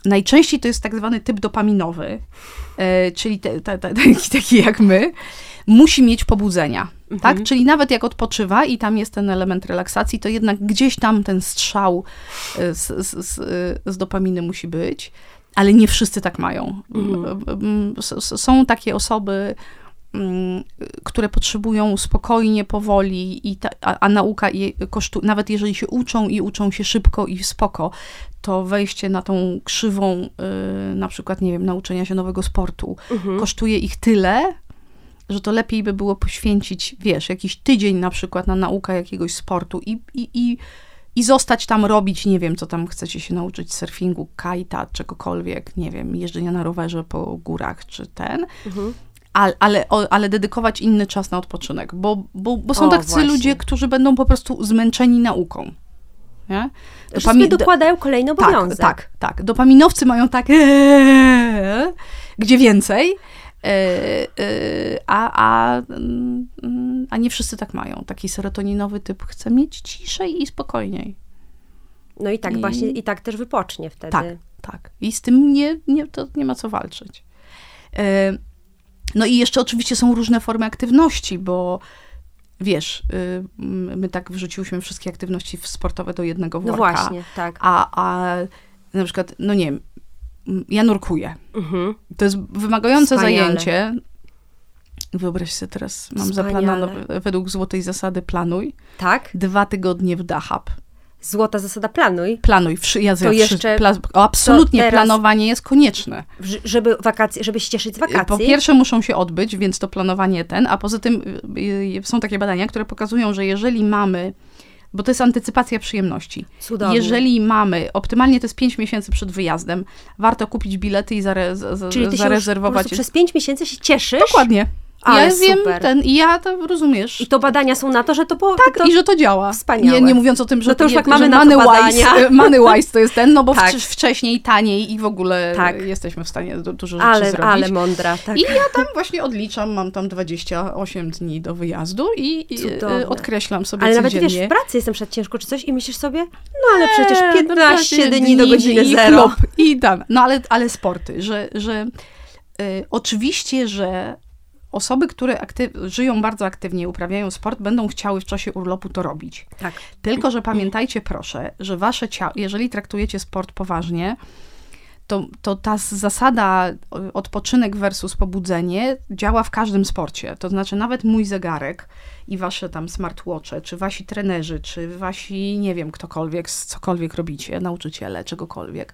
najczęściej to jest tak zwany typ dopaminowy, e, czyli te, te, te, taki, [laughs] taki jak my, musi mieć pobudzenia. Tak? Czyli nawet jak odpoczywa i tam jest ten element relaksacji, to jednak gdzieś tam ten strzał e, z, z, z, z dopaminy musi być, ale nie wszyscy tak mają. Mm, s- Są takie osoby, mm, które potrzebują spokojnie, powoli, i ta, a, a nauka je kosztuje, nawet jeżeli się uczą i uczą się szybko i spoko, to wejście na tą krzywą, y, na przykład, nie wiem, nauczenia się nowego sportu, kosztuje ich tyle, że to lepiej by było poświęcić, wiesz, jakiś tydzień na przykład na naukę jakiegoś sportu i, i, i, i zostać tam robić, nie wiem, co tam chcecie się nauczyć, surfingu, kajta, czegokolwiek, nie wiem, jeżdżenia na rowerze po górach, czy ten, ale, ale, o- ale dedykować inny czas na odpoczynek, bo, bo, bo są O, tacy właśnie. ludzie, którzy będą po prostu zmęczeni nauką. Nie? Dopami- dokładają kolejny tak, obowiązek. tak, tak. Dopaminowcy mają tak, [laughs] gdzie więcej, a, a, mm, a nie wszyscy tak mają. Taki serotoninowy typ chce mieć ciszej i spokojniej. No i tak I- właśnie, i tak też wypocznie wtedy. Tak, tak. I z tym nie, nie, to nie ma co walczyć. E, No i jeszcze oczywiście są różne formy aktywności, bo wiesz, y, my tak wrzuciłyśmy wszystkie aktywności sportowe do jednego No worka. właśnie, tak. A, a na przykład, no nie wiem, ja nurkuję. Mhm. To jest wymagające Wspaniale. zajęcie. Wyobraź sobie teraz, mam Wspaniale. zaplanowane według złotej zasady planuj, Tak? dwa tygodnie w Dahab. Złota zasada planuj, Planuj, wszy, ja, To ja jeszcze- pla, o, absolutnie planowanie jest konieczne. żeby wakacje, żeby się cieszyć z wakacji. Po pierwsze muszą się odbyć, więc to planowanie ten, a poza tym y, y, są takie badania, które pokazują, że jeżeli mamy, bo to jest antycypacja przyjemności, Cudownie. jeżeli mamy, optymalnie to jest 5 miesięcy przed wyjazdem, warto kupić bilety i zare, z, Czyli ty się już po zarezerwować. przez pięć miesięcy się cieszysz? Dokładnie. Ale ja wiem super. ten, i ja to rozumiesz. I to badania są na to, że to... Po, tak, to, i że to działa. Wspaniałe. Nie, nie mówiąc o tym, że No to już nie, jak mamy na Moneywise. Moneywise [laughs] to jest ten, no bo Tak. wcz- wcześniej, taniej i w ogóle Tak. jesteśmy w stanie du- dużo rzeczy ale, zrobić. ale mądra, tak. I ja tam właśnie odliczam, mam tam 28 dni do wyjazdu i, i e, odkreślam sobie Ale nawet codziennie. wiesz, w pracy jestem przed ciężko czy coś i myślisz sobie, no ale przecież Eee, 15 no, dni do godziny i zero. Klub, I tam. No ale, ale sporty, że, że y, oczywiście, że osoby, które żyją bardzo aktywnie, uprawiają sport, będą chciały w czasie urlopu to robić. Tak. Tylko, że pamiętajcie proszę, że wasze ciało, jeżeli traktujecie sport poważnie, to, to ta zasada y, odpoczynek versus pobudzenie działa w każdym sporcie. To znaczy nawet mój zegarek i wasze tam smartwatche, czy wasi trenerzy, czy wasi, nie wiem, ktokolwiek, cokolwiek robicie, nauczyciele, czegokolwiek.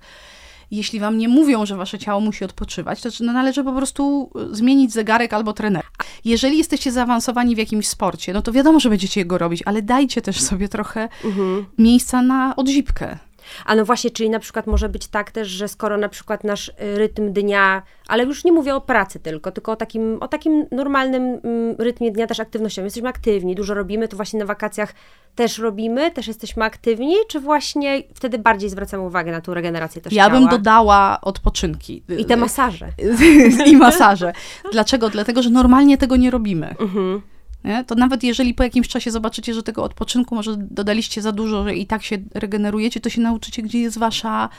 Jeśli wam nie mówią, że wasze ciało musi odpoczywać, to no, należy po prostu y, zmienić zegarek albo trener. Jeżeli jesteście zaawansowani w jakimś sporcie, no to wiadomo, że będziecie go robić, ale dajcie też sobie trochę Mhm. miejsca na odzipkę. A no właśnie, czyli na przykład może być tak też, że skoro na przykład nasz y, rytm dnia, ale już nie mówię o pracy tylko, tylko o takim, o takim normalnym mm, rytmie dnia też aktywnościowym. Jesteśmy aktywni, dużo robimy, to właśnie na wakacjach też robimy, też jesteśmy aktywni, czy właśnie wtedy bardziej zwracamy uwagę na tą regenerację też Ja ciała? bym dodała odpoczynki. I te masaże. [laughs] I masaże. Dlaczego? Dlatego, że normalnie tego nie robimy. Mhm. Nie? To nawet jeżeli po jakimś czasie zobaczycie, że tego odpoczynku może dodaliście za dużo, że i tak się regenerujecie, to się nauczycie, gdzie jest wasza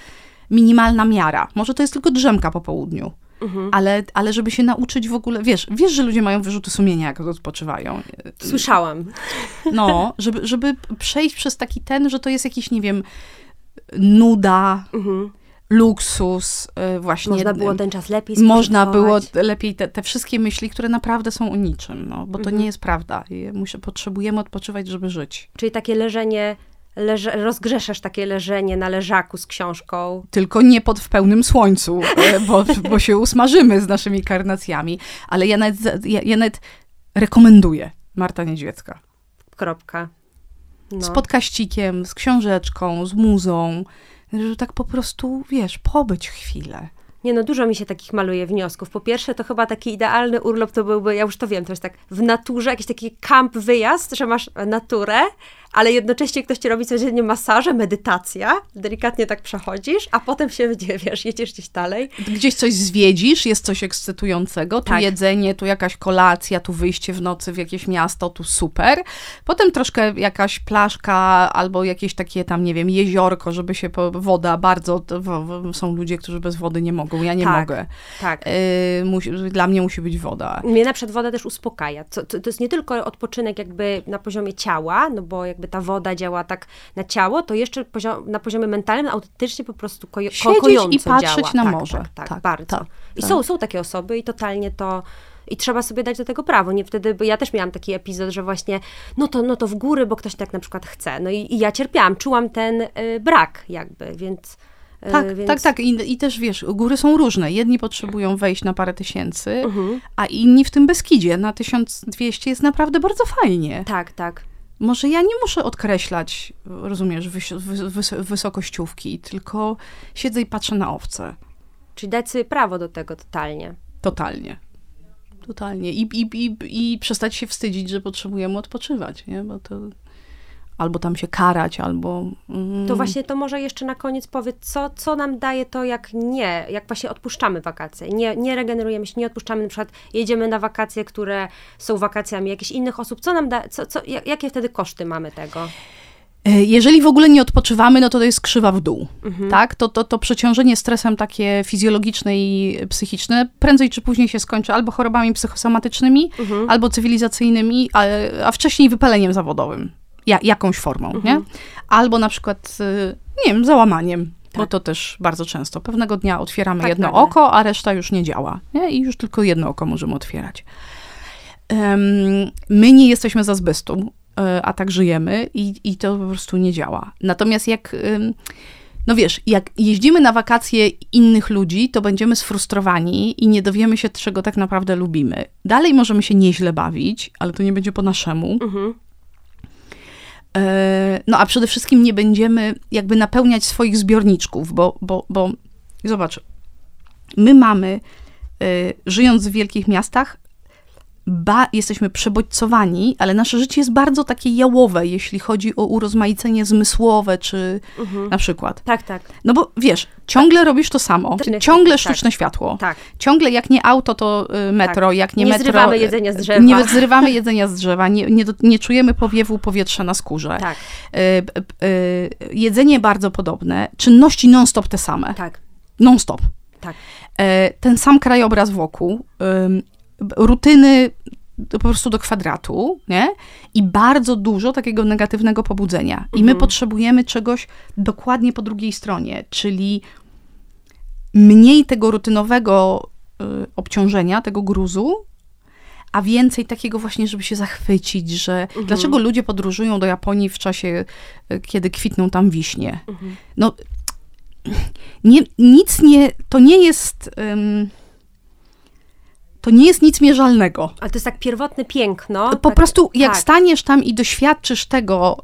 minimalna miara. Może to jest tylko drzemka po południu. Mhm. Ale, ale żeby się nauczyć w ogóle, wiesz, wiesz, że ludzie mają wyrzuty sumienia, jak odpoczywają. Słyszałam. No, żeby, żeby przejść przez taki ten, że to jest jakiś, nie wiem, nuda, Mhm. Luksus, y, właśnie. Można było ten czas lepiej Można było lepiej te, te wszystkie myśli, które naprawdę są o niczym, no, bo to Mhm. nie jest prawda. Muszę, potrzebujemy odpoczywać, żeby żyć. Czyli takie leżenie, leże, rozgrzeszasz takie leżenie na leżaku z książką. Tylko nie pod w pełnym słońcu, [laughs] e, bo, bo się usmażymy z naszymi karnacjami. Ale ja nawet, ja, ja nawet rekomenduję Marta Niedźwiecka. Kropka. No. Z podkaścikiem, z książeczką, z muzą, że tak po prostu, wiesz, pobyć chwilę. Nie no, dużo mi się takich maluje wniosków. Po pierwsze, to chyba taki idealny urlop to byłby, ja już to wiem, to jest tak w naturze, jakiś taki kamp, wyjazd, że masz naturę, ale jednocześnie ktoś ci robi codziennie masaże, medytacja, delikatnie tak przechodzisz, a potem się, wiesz, jedziesz gdzieś dalej. Gdzieś coś zwiedzisz, jest coś ekscytującego, tu Tak. jedzenie, tu jakaś kolacja, tu wyjście w nocy w jakieś miasto, tu super. Potem troszkę jakaś plaszka albo jakieś takie tam, nie wiem, jeziorko, żeby się, po, woda bardzo, są ludzie, którzy bez wody nie mogą, ja nie Tak. mogę. Tak. Y, musi, dla mnie musi być woda. Mnie na przykład woda też uspokaja. To, to, to jest nie tylko odpoczynek jakby na poziomie ciała, no bo jakby ta woda działa tak na ciało, to jeszcze poziom, na poziomie mentalnym autentycznie po prostu kojo, kojąco i patrzeć działa. na tak, morze. Tak, tak, Tak, bardzo. tak, I tak. Są, są takie osoby i totalnie to... I trzeba sobie dać do tego prawo. Nie wtedy, bo ja też miałam taki epizod, że właśnie, no to, no to w góry, bo ktoś tak na przykład chce. No i, i ja cierpiałam, czułam ten y, brak jakby, więc... y, Tak, więc... tak, tak. I, I też wiesz, góry są różne. Jedni potrzebują wejść na parę tysięcy, Mhm. a inni w tym Beskidzie na 1200 jest naprawdę bardzo fajnie. Tak, tak. Może ja nie muszę odkreślać, rozumiesz, wys, wys, wys, wysokościówki, tylko siedzę i patrzę na owce. Czyli dać sobie prawo do tego totalnie. Totalnie. Totalnie. I, i, i, I przestać się wstydzić, że potrzebujemy odpoczywać, nie? Bo to albo tam się karać, albo... Mm, To właśnie to może jeszcze na koniec powiedz, co, co nam daje to, jak nie, jak właśnie odpuszczamy wakacje. Nie, nie regenerujemy się, nie odpuszczamy, na przykład jedziemy na wakacje, które są wakacjami jakichś innych osób. Co nam da, co, co, jak- jakie wtedy koszty mamy tego? E, Jeżeli w ogóle nie odpoczywamy, no to to jest krzywa w dół, Mhm. tak? To, to, to przeciążenie stresem takie fizjologiczne i psychiczne prędzej czy później się skończy albo chorobami psychosomatycznymi, Mhm. albo cywilizacyjnymi, a, a wcześniej wypaleniem zawodowym, ja, jakąś formą, Mhm. nie? Albo na przykład, y, nie wiem, załamaniem, bo Tak. to też bardzo często. Pewnego dnia otwieramy Tak, jedno nagle. oko, a reszta już nie działa, nie? I już tylko jedno oko możemy otwierać. Em, my nie jesteśmy z azbestu, e, a tak żyjemy i, i to po prostu nie działa. Natomiast jak, no wiesz, jak jeździmy na wakacje innych ludzi, to będziemy sfrustrowani i nie dowiemy się, czego tak naprawdę lubimy. Dalej możemy się nieźle bawić, ale to nie będzie po naszemu. Mhm. E, No a przede wszystkim nie będziemy jakby napełniać swoich zbiorniczków, bo, bo, bo zobacz, my mamy, e, żyjąc w wielkich miastach, ba, jesteśmy przebodźcowani, ale nasze życie jest bardzo takie jałowe, jeśli chodzi o urozmaicenie zmysłowe, czy na przykład. Tak, tak, No bo wiesz, ciągle robisz to samo, Tak. ciągle Tak. sztuczne światło. tak. Ciągle jak nie auto, to y, metro, Tak. jak nie, Nie metro... zrywamy y, jedzenia z drzewa. Nie zrywamy [laughs] jedzenia z drzewa, nie, nie, nie czujemy powiewu powietrza na skórze. Tak, Y, y, jedzenie bardzo podobne, czynności non-stop te same. tak, Non-stop. tak. E, ten sam krajobraz wokół, rutyny po prostu do kwadratu, nie? I bardzo dużo takiego negatywnego pobudzenia. I my potrzebujemy czegoś dokładnie po drugiej stronie, czyli mniej tego rutynowego y, obciążenia, tego gruzu, a więcej takiego właśnie, żeby się zachwycić, że dlaczego ludzie podróżują do Japonii w czasie, y, kiedy kwitną tam wiśnie. No, nie, nic nie, to nie jest, ym, to nie jest nic mierzalnego. Ale to jest tak pierwotne piękno. Po tak, prostu jak tak. staniesz tam i doświadczysz tego,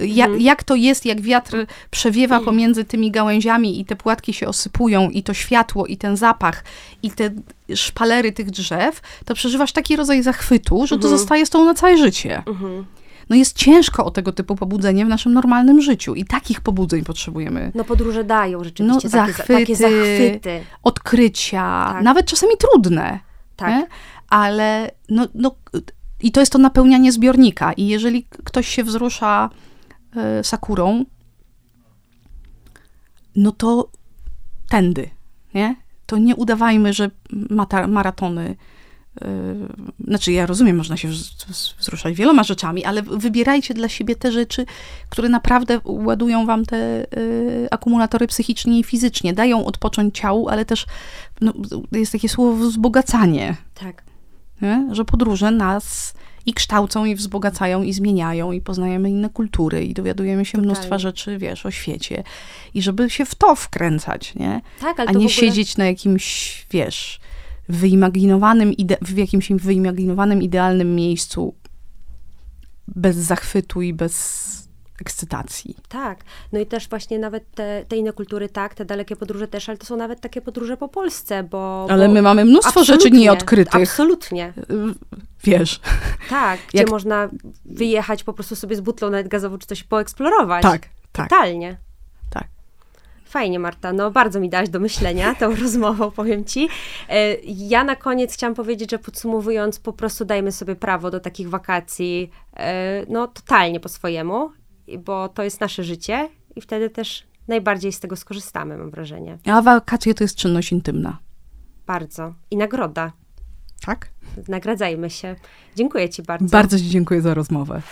ja, Mhm. jak to jest, jak wiatr przewiewa pomiędzy tymi gałęziami i te płatki się osypują i to światło i ten zapach i te szpalery tych drzew, to przeżywasz taki rodzaj zachwytu, że to Mhm. zostaje z tobą na całe życie. No jest ciężko o tego typu pobudzenie w naszym normalnym życiu i takich pobudzeń potrzebujemy. No podróże dają rzeczywiście No, takie, za- takie zachwyty. zachwyty. Odkrycia, Tak. nawet czasami trudne. Tak. nie? Ale no, no, i to jest to napełnianie zbiornika. I jeżeli ktoś się wzrusza e, sakurą, no to tędy, nie? To nie udawajmy, że mata, maratony. E, znaczy, ja rozumiem, można się wz- wz- wzruszać wieloma rzeczami, ale wybierajcie dla siebie te rzeczy, które naprawdę ładują wam te e, akumulatory psychicznie i fizycznie. Dają odpocząć ciału, ale też no, jest takie słowo wzbogacanie Tak. nie? że podróże nas i kształcą, i wzbogacają, i zmieniają, i poznajemy inne kultury, i dowiadujemy się mnóstwa Totalnie. rzeczy, wiesz, o świecie. I żeby się w to wkręcać, nie? Tak, ale A nie ogóle... siedzieć na jakimś, wiesz, wyimaginowanym, w jakimś wyimaginowanym, idealnym miejscu bez zachwytu i bez ekscytacji. Tak. No i też właśnie nawet te, te inne kultury, tak, te dalekie podróże też, ale to są nawet takie podróże po Polsce, bo... Ale bo... my mamy mnóstwo rzeczy nieodkrytych. Absolutnie. wiesz. Tak, [laughs] gdzie Jak- można wyjechać po prostu sobie z butlą nawet gazową, czy coś poeksplorować. Tak, tak, Totalnie. Fajnie, Marta. No, bardzo mi dałaś do myślenia tą [laughs] rozmową, powiem ci. E, Ja na koniec chciałam powiedzieć, że podsumowując, po prostu dajmy sobie prawo do takich wakacji, e, no, totalnie po swojemu, bo to jest nasze życie i wtedy też najbardziej z tego skorzystamy, mam wrażenie. A wakacje to jest czynność intymna. Bardzo. I nagroda. Tak? Nagradzajmy się. Dziękuję ci bardzo. Bardzo Ci dziękuję za rozmowę.